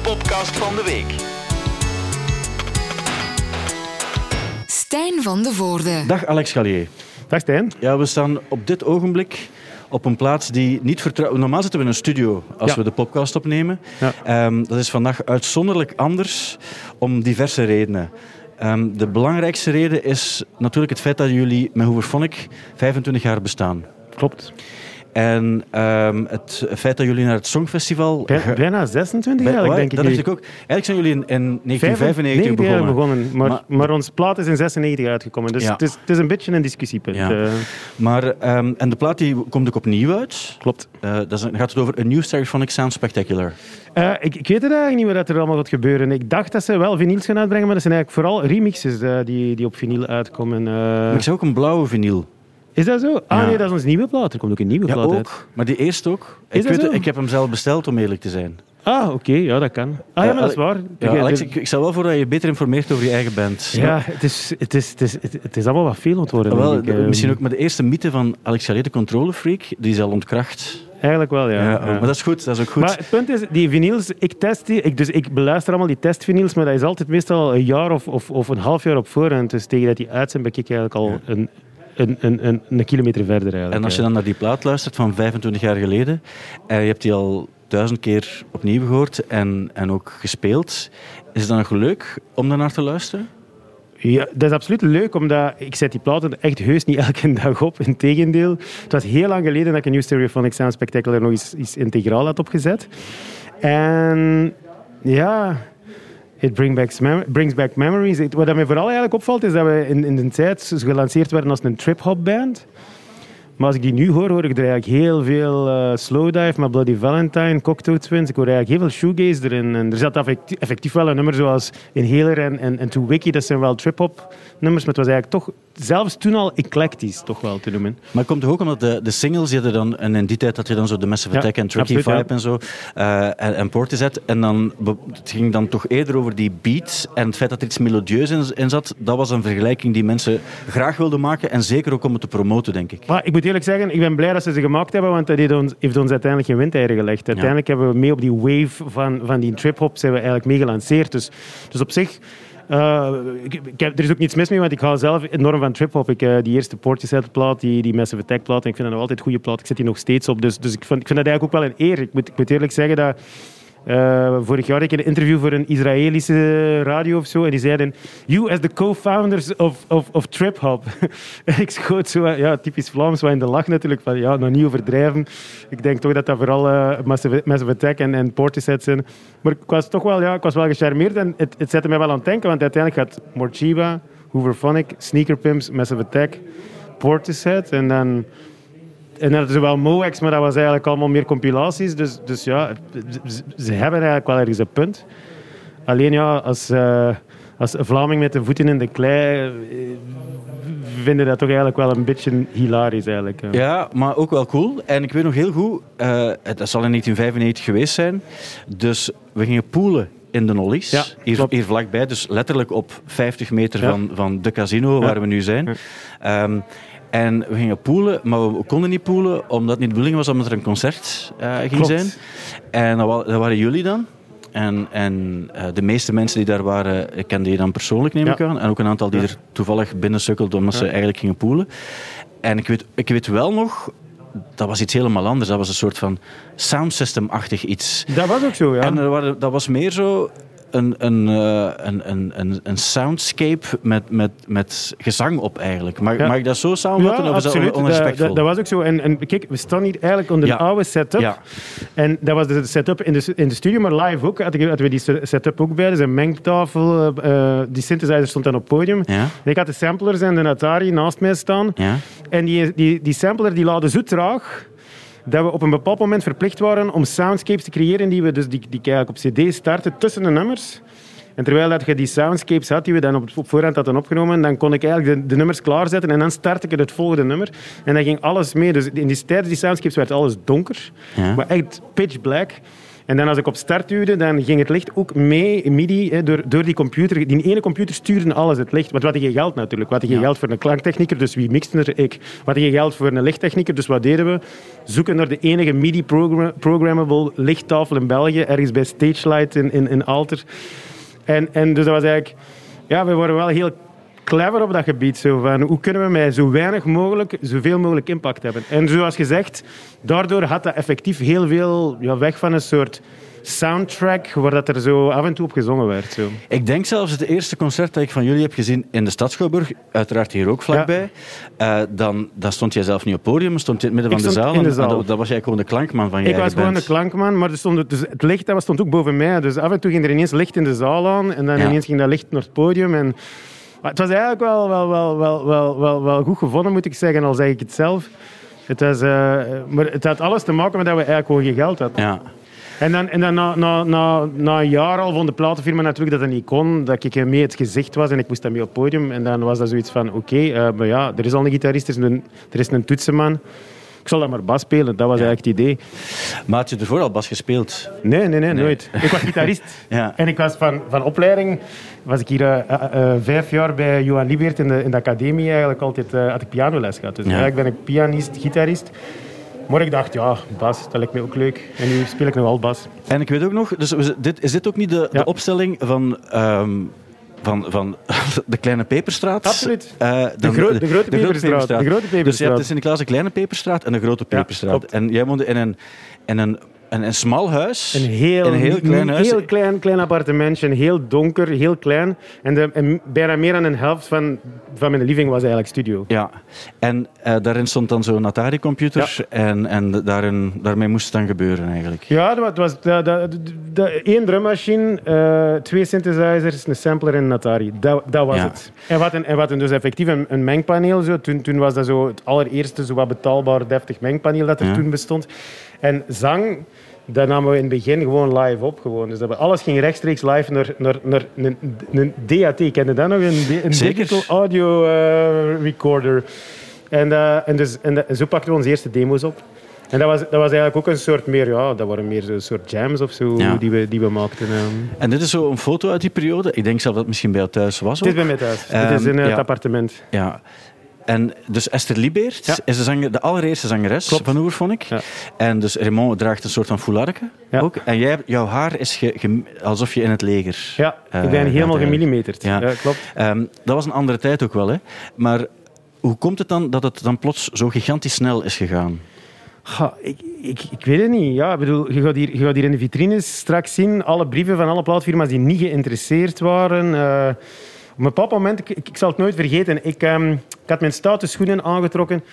podcast van de week. Stijn van de Voorde. Dag Alex Gallier. Dag Stijn. Ja, we staan op dit ogenblik op een plaats die niet vertrouwd... Normaal zitten we in een studio als Ja. we de podcast opnemen. Ja. Ehm, dat is vandaag uitzonderlijk anders om diverse redenen. Ehm, de belangrijkste reden is natuurlijk het feit dat jullie met Hooverphonic 25 jaar bestaan. Klopt. En ehm, het feit dat jullie naar het Songfestival... Bijna 26 bij- eigenlijk, waar? denk ik. Dat dacht ik ook. Eigenlijk zijn jullie in, in 1995 95 jaar begonnen. begonnen. Maar, Maar- maar, ons plaat is in 96 uitgekomen. Dus Ja. het, is, het is een beetje een discussiepunt. Ja. eh. Maar, ehm, en de plaat die komt ook opnieuw uit. klopt. Eh, dat is, dan gaat het over A New Stereophonic Sound Spectacular. Eh, ik, ik weet het eigenlijk niet wat er allemaal gaat gebeuren. Ik dacht dat ze wel vinyls gaan uitbrengen, maar dat zijn eigenlijk vooral remixes die, die op vinyl uitkomen. Maar ik zag ook een blauwe vinyl. Is dat zo? Ah Ja. nee, dat is ons nieuwe plaat. Er komt ook een nieuwe Ja, plaat uit. ook. Maar die eerste ook. Is ik, dat weet, zo? ik heb hem zelf besteld, om eerlijk te zijn. Ah, oké. Ja, dat kan. Ah ja, Eh, maar dat is waar. Ja, Alex, ik, ik stel wel voor dat je beter informeert over je eigen band. ja, het is, het, is, het, is, het, is allemaal wat veel worden. Ah, wel, denk ik. de- Eh, misschien ook met de eerste mythe van Alex Gallet, de controlefreak, die is al ontkracht. Eigenlijk wel, ja. Ja, ja. Maar dat is goed, dat is ook goed. Maar het punt is, die vinyls, ik test die, ik, dus ik beluister allemaal die testvinyls, maar dat is altijd meestal een jaar of, of, of een half jaar op voorhand. Dus tegen dat die uit zijn, ben ik eigenlijk al een, een, een, kilometer verder eigenlijk. en als je dan naar die plaat luistert van 25 jaar geleden, en je hebt die al duizend keer opnieuw gehoord en, en ook gespeeld, is het dan nog leuk om daarnaar te luisteren? Ja, dat is absoluut leuk, omdat ik zet die platen echt heus niet elke dag op. Integendeel, het was heel lang geleden dat ik een New Stereophonic Sound Spectacular nog eens, eens integraal had opgezet. En ja, it bring back brings back memories. Het- Wat mij vooral eigenlijk opvalt, is dat we in, in de tijd gelanceerd werden als een trip-hop band. Maar als ik die nu hoor, hoor ik er eigenlijk heel veel eh, Slowdive, maar Bloody Valentine, Cocteau Twins. Ik hoor eigenlijk heel veel shoegaze erin. En er zat effectief, effectief wel een nummer zoals Inhaler en, en, en To Wiki. Dat zijn wel trip-hop nummers, maar het was eigenlijk toch zelfs toen al eclectisch, toch wel te noemen. Maar het komt toch ook omdat de, de singles, die hadden dan, en in die tijd had je dan zo de Massive Ja, Attack en Tricky absoluut, Vibe ja. en zo, eh, en, en Portishead. En dan, het ging dan toch eerder over die beat en het feit dat er iets melodieus in, in zat. Dat was een vergelijking die mensen graag wilden maken en zeker ook om het te promoten, denk ik. Maar ik moet eerlijk zeggen, ik ben blij dat ze ze gemaakt hebben, want dat heeft ons, heeft ons uiteindelijk geen windeieren gelegd. Uiteindelijk hebben we mee op die wave van, van die trip-hop zijn we eigenlijk mee gelanceerd. Dus, dus op zich... eh, ik, ik heb, er is ook niets mis mee, want ik hou zelf enorm van trip-hop. Ik, eh, die eerste Portishead-plaat, die, die Massive Attack-plaat, en ik vind dat nog altijd een goede plaat. Ik zet die nog steeds op. Dus, dus ik, vind, ik vind dat eigenlijk ook wel een eer. Ik moet, ik moet eerlijk zeggen dat... eh, vorig jaar had ik een interview voor een Israëlische radio of zo. En die zeiden: You as the co-founders of, of, of Trip Hop. Ik schoot zo, ja, typisch Vlaams, wat in de lach natuurlijk. Van, ja, nog niet overdrijven. Ik denk toch dat dat vooral Massive, Massive Attack en, en Portishead zijn. Maar ik was toch wel, ja, ik was wel gecharmeerd. En het, het zette mij wel aan het denken. Want uiteindelijk gaat Morchiba, Hooverphonic, Sneaker Pimps, Massive Attack, Portishead. En dan. En hadden ze wel Moex, maar dat was eigenlijk allemaal meer compilaties. Dus, dus ja, ze, hebben eigenlijk wel ergens een punt. Alleen ja, als, eh, als Vlaming met de voeten in de klei, eh, vinden dat toch eigenlijk wel een beetje hilarisch eigenlijk. ja. Ja, maar ook wel cool. En ik weet nog heel goed, het dat zal in 1995 geweest zijn. Dus we gingen poelen in de Nollies, Ja, hier, hier vlakbij. Dus letterlijk op 50 meter Ja. van, van de casino waar we nu zijn. Ja. En we gingen poelen, maar we konden niet poelen omdat het niet de bedoeling was omdat er een concert eh, ging Klopt. zijn. En dat, wa- dat waren jullie dan. En, en eh, de meeste mensen die daar waren, ik kende je dan persoonlijk, neem Ja. ik aan. En ook een aantal die Ja. er toevallig binnen sukkelden omdat ze eigenlijk gingen poelen. En ik weet, ik weet wel nog, dat was iets helemaal anders. Dat was een soort van soundsystem-achtig iets. Dat was ook zo, ja. En er waren, dat was meer zo een, een, eh, een, een, een, een soundscape met, met, met gezang op eigenlijk. Mag, Ja. mag ik dat zo samenvatten? of is dat on- Dat, onrespectvol? dat, dat was ook zo. En, en kijk, we staan hier eigenlijk onder Ja. een oude setup. Ja. En dat was de setup in de, in de studio, maar live ook. Hadden we, hadden we die setup ook bij. Dus een mengtafel, eh, eh, die synthesizer stond dan op het podium. Ik had de samplers en de Atari naast mij staan. ja. En die, die, die sampler die laadde zo traag dat we op een bepaald moment verplicht waren om soundscapes te creëren die we dus die, die eigenlijk op cd starten tussen de nummers. En terwijl dat je die soundscapes had die we dan op, op voorhand hadden opgenomen, dan kon ik eigenlijk de, de nummers klaarzetten en dan startte ik het volgende nummer. En dan ging alles mee. Dus in die tijdens die soundscapes werd alles donker, Ja. maar echt pitch black. En dan als ik op start duwde, dan ging het licht ook mee, MIDI, hè, door, door die computer. Die ene computer stuurde alles het licht. Want wat had je geld natuurlijk. Wat had je geld voor een klanktechnieker, dus wie mixte er? Ik. Wat had je geld voor een lichttechnieker, dus wat deden we? Zoeken naar de enige MIDI-programmable lichttafel in België, ergens bij Stagelight in, in, in Alter. En, en dus dat was eigenlijk... Ja, we worden wel heel clever op dat gebied. Zo van, hoe kunnen we met zo weinig mogelijk zoveel mogelijk impact hebben? En zoals gezegd, daardoor had dat effectief heel veel ja, weg van een soort soundtrack waar dat er zo af en toe op gezongen werd. Zo. Ik denk zelfs het eerste concert dat ik van jullie heb gezien in de Stad Schouwburg, uiteraard hier ook vlakbij, ja. uh, dan, dan stond jij zelf niet op het podium, stond je in het midden van de zaal. In de zaal. Dat, dat, was jij gewoon de klankman van je Ik was gewoon de klankman, maar er stond, dus het licht dat stond ook boven mij. Dus af en toe ging er ineens licht in de zaal aan en dan ja. ineens ging dat licht naar het podium. En, maar het was eigenlijk wel, wel, wel, wel, wel, wel, wel goed gevonden, moet ik zeggen, al zeg ik het zelf. Het, was, uh, maar het had alles te maken met dat we eigenlijk gewoon geen geld hadden. Ja. En dan, en dan na, na, na, na een jaar al vond de platenfirma natuurlijk dat dat niet kon. Dat ik mee het gezicht was en ik moest dan mee op het podium. En dan was dat zoiets van, oké, okay, uh, maar ja, er is al een gitarist, er is een, er is een toetsenman. Ik zal dat maar bas spelen, dat was ja. eigenlijk het idee. Maar had je ervoor al bas gespeeld? Nee, nee, nee, nee. nooit. Ik was gitarist. ja. En ik was van, van opleiding... Was ik hier uh, uh, vijf jaar bij Johan Liebert in de, in de academie eigenlijk altijd... had ik pianoles gehad. Dus ja. eigenlijk ben ik pianist, gitarist. Maar ik dacht, ja, bas, dat lijkt me ook leuk. En nu speel ik nog wel bas. En ik weet ook nog, dus dit, is dit ook niet de, ja. de opstelling van... Um, van, van de Kleine Peperstraat. Absoluut. Uh, de, gro de, grote de, Peperstraat. De grote Peperstraat. Dus je hebt in Sint-Niklaas een Kleine Peperstraat en een Grote Peperstraat. Ja, en jij woonde in een, in een een, een smal huis. Een heel, een heel klein huis. Heel klein, klein appartementje. Heel donker, heel klein. En, de, en bijna meer dan een helft van, van mijn living was eigenlijk studio. Ja. En uh, daarin stond dan zo'n Atari-computer. Ja. En, en daarin, daarmee moest het dan gebeuren eigenlijk. Ja, dat was één drummachine, uh, twee synthesizers, een sampler en een Atari. Dat, dat was ja. het. En wat, een, en wat een dus effectief een, een mengpaneel. Zo. Toen, toen was dat zo het allereerste zo wat betaalbaar, deftig mengpaneel dat er ja. toen bestond. En zang, dat namen we in het begin gewoon live op. Gewoon. Dus dat alles ging rechtstreeks live naar, naar, naar een, een DAT. Kende dat nog? Een, een digital audio uh, recorder. En, uh, en, dus, en, en zo pakten we onze eerste demo's op. En dat was, dat was eigenlijk ook een soort meer, ja, dat waren meer een soort jams of zo ja. die, we, die we maakten. Um. En dit is zo een foto uit die periode. Ik denk zelf dat het misschien bij jou thuis was. Ook. Dit is bij mij thuis. Um, dit is in ja. het appartement. Ja. En dus Esther Liebeert ja. is de, zanger, de allereerste zangeres Klopt. van Oerphonic. Ja. En dus Raymond draagt een soort van foularke ja. ook. En jij, jouw haar is ge, ge, alsof je in het leger... Ja, uh, ik ben helemaal gemillimeterd. Ja. klopt. Um, dat was een andere tijd ook wel, hè. Maar hoe komt het dan dat het dan plots zo gigantisch snel is gegaan? Ha, ik, ik, ik, weet het niet. Ja, ik bedoel, je, gaat hier, je gaat hier in de vitrines straks zien alle brieven van alle plaatfirma's die niet geïnteresseerd waren... Uh, op een bepaald moment, ik, ik, zal het nooit vergeten, ik, um, ik had mijn stoute schoenen aangetrokken.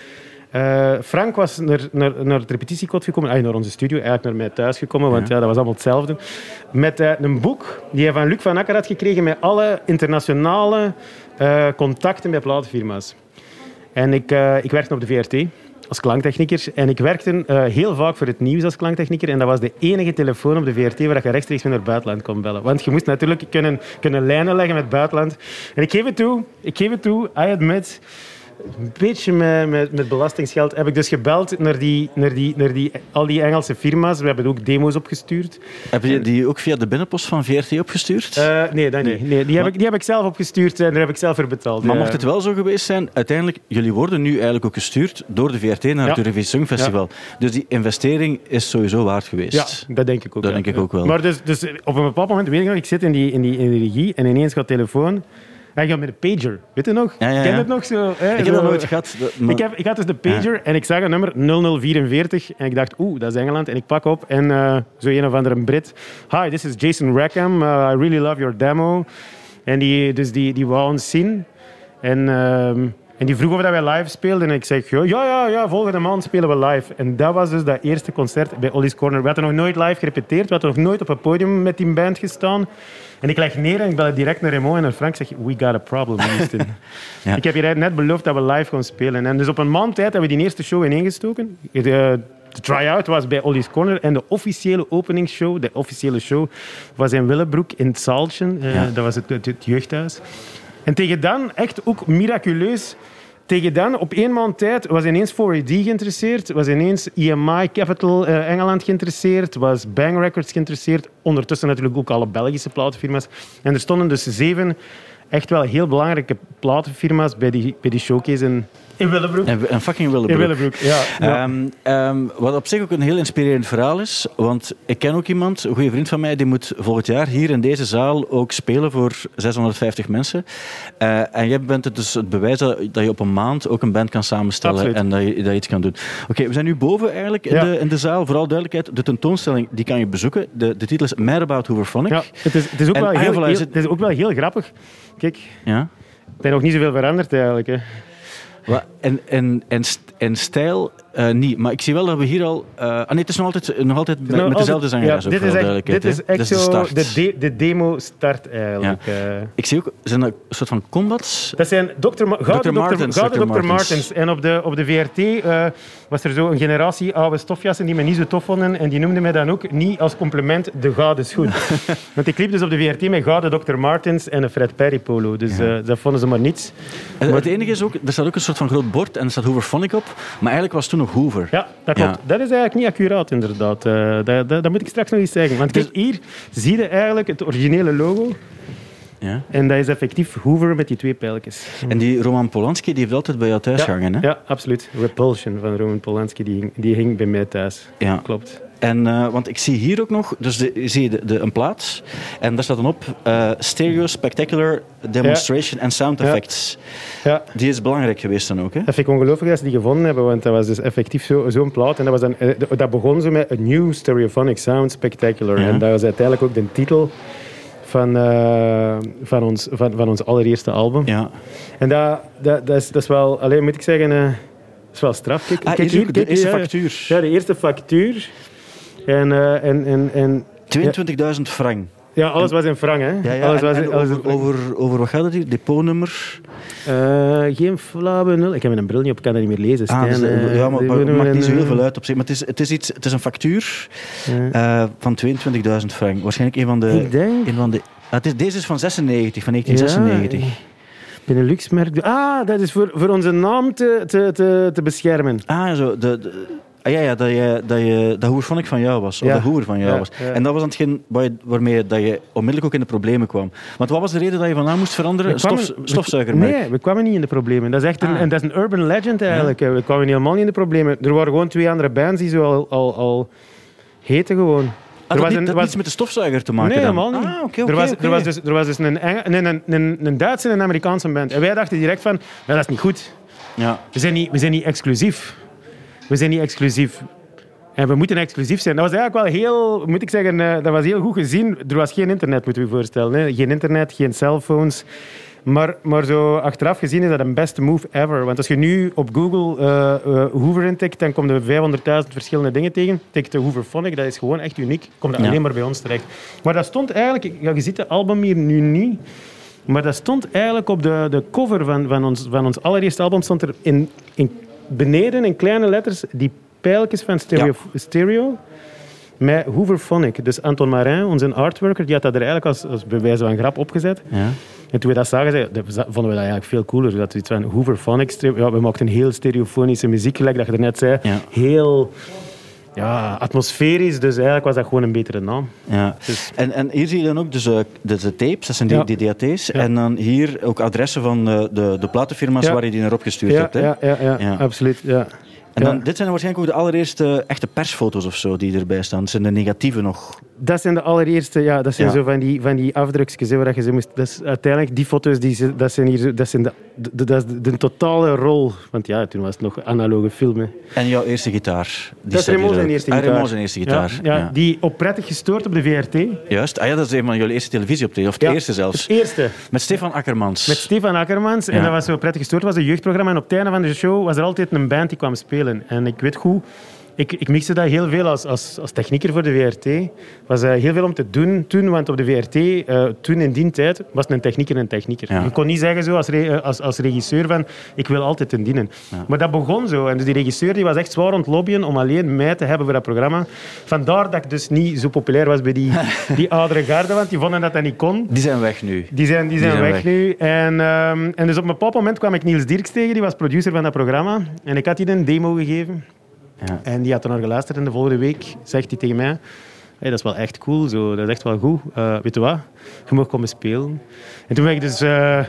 Uh, Frank was naar, naar, naar het repetitiekot gekomen, ah, naar onze studio, eigenlijk naar mij thuis gekomen, want ja. ja dat was allemaal hetzelfde. Met uh, een boek die hij van Luc van Akker had gekregen met alle internationale uh, contacten bij platenfirma's. En ik, ik werkte op de VRT als klanktechnieker. En ik werkte uh, heel vaak voor het nieuws als klanktechnieker. En dat was de enige telefoon op de VRT waar je rechtstreeks met naar het buitenland kon bellen. Want je moest natuurlijk kunnen, kunnen lijnen leggen met het buitenland. En ik geef het toe, ik geef het toe, I admit een beetje met, met, met, belastingsgeld heb ik dus gebeld naar, die, naar, die, naar die, al die Engelse firma's. We hebben ook demo's opgestuurd. Heb je die ook via de binnenpost van VRT opgestuurd? Uh, nee, dat niet. Nee, die, heb ik, die heb ik zelf opgestuurd en daar heb ik zelf voor betaald. Maar mocht het wel zo geweest zijn, uiteindelijk, jullie worden nu eigenlijk ook gestuurd door de VRT naar het. Eurovisie Songfestival. Ja. Dus die investering is sowieso waard geweest. Ja, dat denk ik ook. Dat denk ik ook wel. Maar dus, dus op een bepaald moment, weet ik nog, ik zit in die, in die, in die regie en ineens gaat telefoon... Hij gaat met een pager. Weet je nog? Ja, ja, ja. Ken je het nog zo? Hè? Ik heb dat nooit gehad. Ik, heb, ik had dus de pager en ik zag een nummer 0044 en ik dacht, oeh, dat is Engeland. En ik pak op en uh, zo een of andere Brit. Hi, this is Jason Rackham. Uh, I really love your demo. En die, dus die, die wou ons zien. En... Uh, en die vroeg of dat wij live speelden. En ik zeg, ja, ja, ja, volgende maand spelen we live. En dat was dus dat eerste concert bij Ollie's Corner. We hadden nog nooit live gerepeteerd. We hadden nog nooit op een podium met die band gestaan. En ik leg neer en ik bel direct naar Raymond en naar Frank. zeg we got a problem, Houston. ja. Ik heb je net beloofd dat we live gaan spelen. En dus op een maand tijd hebben we die eerste show ineengestoken. De, de try-out was bij Ollie's Corner. En de officiële openingsshow, de officiële show, was in Willebroek in het Zaaltje. Uh, ja. Dat was het, het, het jeugdhuis. En tegen dan, echt ook miraculeus, tegen dan, op één maand tijd, was ineens 4AD geïnteresseerd, was ineens EMI Capital uh, Engeland geïnteresseerd, was Bang Records geïnteresseerd, ondertussen natuurlijk ook alle Belgische platenfirma's. En er stonden dus zeven echt wel heel belangrijke platenfirma's bij die, bij die showcase in, in Willebroek. En, fucking Willebroek. In Willebroek, ja. ja. Um, um, wat op zich ook een heel inspirerend verhaal is, want ik ken ook iemand, een goede vriend van mij, die moet volgend jaar hier in deze zaal ook spelen voor 650 mensen. Uh, en jij bent het dus het bewijs dat, dat, je op een maand ook een band kan samenstellen Absoluut. en dat je, dat je iets kan doen. Oké, okay, we zijn nu boven eigenlijk in, Ja. de, in de zaal. Vooral duidelijkheid, de tentoonstelling die kan je bezoeken. De, de titel is Mad About Hooverphonic. Ja, het is, het, is ook En- wel heel, het- het is ook wel heel grappig. Kijk, Ja. er is nog niet zoveel veranderd eigenlijk. Hè. En, en, en, en stijl eh, niet. Maar ik zie wel dat we hier al... eh, ah nee, het is nog altijd, nog altijd met, met dezelfde zangeres. ja, dit, is echt, dit is echt zo de, de, de demo start eigenlijk. eh. Ik zie ook, zijn dat een soort van combats? Dat zijn Dr. Ma gouden Dr. Martens, gouden Dr. Dr. Martens. En op de, op de VRT was er zo een generatie oude stofjassen die me niet zo tof vonden. En die noemden mij dan ook niet als compliment de gouden schoen. Want ik liep dus op de VRT met gouden Dr. Martens en een Fred Perry polo. Dus eh, dat vonden ze maar niets. En het enige is ook, er staat ook een soort van groot bord en er staat Hooverphonic op. Maar eigenlijk was toen nog Hoover. Ja, dat klopt. Ja. Dat is eigenlijk niet accuraat, inderdaad. Eh, dat, dat, dat moet ik straks nog eens zeggen. Want kijk, hier zie je eigenlijk het originele logo. Ja. En dat is effectief Hoover met die twee pijltjes. En die Roman Polanski die heeft altijd bij jou thuis Ja, gehangen. Hè? ja, absoluut. Repulsion van Roman Polanski, die die hing bij mij thuis. Ja. Klopt. En, eh, want ik zie hier ook nog, dus de, zie je de, de, een plaats. En daar staat dan op eh, Stereo Spectacular Demonstration and Sound. Effects. Ja, Die is belangrijk geweest dan ook. Hè? dat vind ik ongelooflijk dat ze die gevonden hebben, want dat was dus effectief zo- zo'n plaat. En dat, was dan, eh, dat begon zo met A New Stereophonic Sound Spectacular. Ja. En dat was uiteindelijk ook de titel van, van, ons, van, van ons allereerste album. Ja. En dat, dat, dat, is, dat is wel, alleen moet ik zeggen, dat is wel straf. Kijk, Ah, kijk hier de eerste ja, factuur. Ja, de eerste factuur. En, eh, en, en, en 22.000 frank. ja, alles was in frank, hè? Ja, ja. Alles en- was, en alles over, over, over wat gaat het hier? Depotnummer? Eh, geen flauwe nul. Ik heb een bril niet op, ik kan dat niet meer lezen. Ah, Stijn, dus, eh, ja, maar het maakt niet zo heel veel uit op zich. Maar het is, het is, iets, het is een factuur van 22.000 frank. Waarschijnlijk een van de... Ik denk- Een van de ah, het is, deze is van 96, van 1996. Ja, Benelux-merk. Ah, dat is voor, voor onze naam te, te, te, te beschermen. Ah, zo. De, de- ah, ja, ja, dat, je, dat, je, dat Hoerphonic van jou was. Of Ja. de Hoer van jou Ja, was. ja. En dat was dan hetgeen waar je- waarmee je- dat je onmiddellijk ook in de problemen kwam. Want wat was de reden dat je van naam moest veranderen? Kwamen- Stof, stofzuigermerk. Nee, we kwamen niet in de problemen. Dat is echt een, Ah. en dat is een urban legend eigenlijk. We kwamen helemaal niet in de problemen. Er waren gewoon twee andere bands die zo al, al, al heten gewoon. Ah, er was niet, een- was- niets met de stofzuiger te maken Nee, dan? helemaal niet. Ah, er, was, er was dus, er was dus een, Eng- een, een, een, een Duitse en een Amerikaanse band. En wij dachten direct van, dat is niet goed. Ja. We zijn niet, we zijn niet exclusief. We zijn niet exclusief. En we moeten exclusief zijn. Dat was eigenlijk wel heel, moet ik zeggen, eh, dat was heel goed gezien. Er was geen internet, moeten we je voorstellen. Hè. Geen internet, geen cellphones. Maar, maar zo achteraf gezien is dat een beste move ever. Want als je nu op Google eh eh, Hoover intikt, dan kom je 500.000 verschillende dingen tegen. Tik de Hooverphonic, dat is gewoon echt uniek. Komt dat Ja. alleen maar bij ons terecht. Maar dat stond eigenlijk, ja, je ziet het album hier nu niet, maar dat stond eigenlijk op de, de cover van, van, ons, van ons allereerste album, stond er in, in, beneden in kleine letters die pijltjes van stereo, stereo met Hooverphonic. Dus Anton Marin, onze artworker, die had dat er eigenlijk als, als bij wijze van grap opgezet. Ja. En toen we dat zagen, zei- dat- vonden we dat eigenlijk veel cooler. Dat we iets van Hooverphonic. Ja, we maakten heel stereofonische muziek, gelijk dat je er net zei. Ja. Heel ja, atmosferisch, dus eigenlijk was dat gewoon een betere naam. Ja. Dus- En, en hier zie je dan ook dus, eh, de, de tapes, dat zijn die, Ja. En dan hier ook adressen van eh, de, de platenfirma's waar je die naar opgestuurd hebt. Hè? ja, ja, ja, Ja. absoluut. Ja. En dan, Ja. dit zijn waarschijnlijk ook de allereerste echte persfoto's of zo die erbij staan. Dat zijn de negatieve nog. Dat zijn de allereerste, ja, dat zijn Ja. zo van die, van die afdrukjes waar je ze moest. Dat is uiteindelijk die foto's, die, dat zijn hier, dat zijn de, de, dat is de, totale rol. Want ja, toen was het nog analoge filmen. En jouw eerste gitaar. Die Dat is Raymond zijn eerste Ah, gitaar. Raymond zijn eerste gitaar. Ja. Die op prettig gestoord op de VRT. Juist. Ah ja, dat is een van jullie eerste televisieoptreden. Of de eerste zelfs. Het eerste. Met Stefan Akkermans. Met Stefan Akkermans. En dat was zo prettig gestoord. was een jeugdprogramma. En op het einde van de show was er altijd een band die kwam spelen. En ik weet goed, ik, ik mixte dat heel veel als, als, als technieker voor de VRT. was uh, heel veel om te doen toen, want op de VRT, uh, toen in die tijd, was een technieker een technieker. Ja. Je kon niet zeggen zo als, re, als, als regisseur van, ik wil altijd ten dienen. Ja. Maar dat begon zo. En dus die regisseur die was echt zwaar aan het lobbyen om alleen mij te hebben voor dat programma. Vandaar dat ik dus niet zo populair was bij die, die oudere garde, want die vonden dat dat niet kon. Die zijn weg nu. Die zijn, die zijn, weg, weg, nu. En, um, en dus op een bepaald moment kwam ik Niels Dirks tegen, die was producer van dat programma. En ik had die een demo gegeven. En die had er naar geluisterd en de volgende week zegt hij tegen mij... Dat is wel echt cool, zo. dat is echt wel goed. Uh, weet je wat? Je mag komen spelen. En toen ben ik dus... Uh,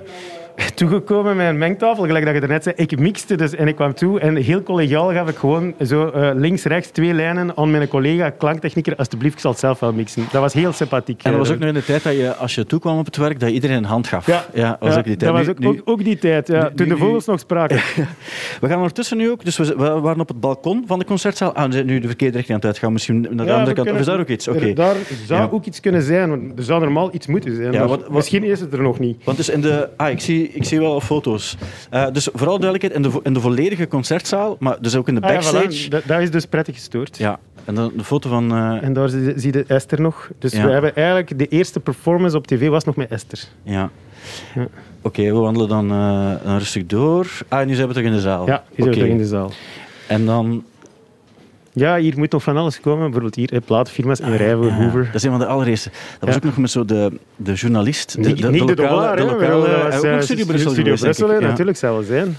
toegekomen met een mengtafel, gelijk dat je net zei. Ik mixte dus en ik kwam toe en heel collegiaal gaf ik gewoon zo uh, links, rechts twee lijnen aan mijn collega klanktechnieker. Alsjeblieft, ik zal het zelf wel mixen. Dat was heel sympathiek. En dat was ook nog in de tijd dat je, als je toekwam op het werk, dat iedereen een hand gaf. Ja, ja, was ook die tijd. dat was ook, ook, ook die tijd, ja, nu, toen de vogels nog spraken. we gaan ondertussen nu ook, dus we, waren op het balkon van de concertzaal. Ah, we zijn nu de verkeerde richting aan het uitgaan, misschien naar de andere kant. Of is daar ook iets? Okay. Daar zou ook iets kunnen zijn, want er zou normaal iets moeten zijn. Wat, wat, misschien is het er nog niet. Want dus in de... Ah, ik zie, ik zie wel foto's. Uh, dus vooral duidelijkheid, in de, in de volledige concertzaal, maar dus ook in de backstage. Ah, ja, dat, dat, is dus prettig gestoord. Ja, en de, de foto van... Uh... En daar zie, zie je Esther nog. Dus ja. we hebben eigenlijk... De eerste performance op tv was nog met Esther. Ja. ja. Oké, okay, we wandelen dan, uh, dan, rustig door. Ah, nu zijn we terug in de zaal. Ja, nu zijn we terug in de zaal. En dan ja, hier moet nog van alles komen. Bijvoorbeeld hier, platenfirma's in Rij voor Hoover. Dat is een van de allereerste. Dat was ook nog met zo de, de journalist. De, de, de, de, de lokale, de lokale, de lokale, Studio Brussel. Studio Brussel, natuurlijk zal wel zijn.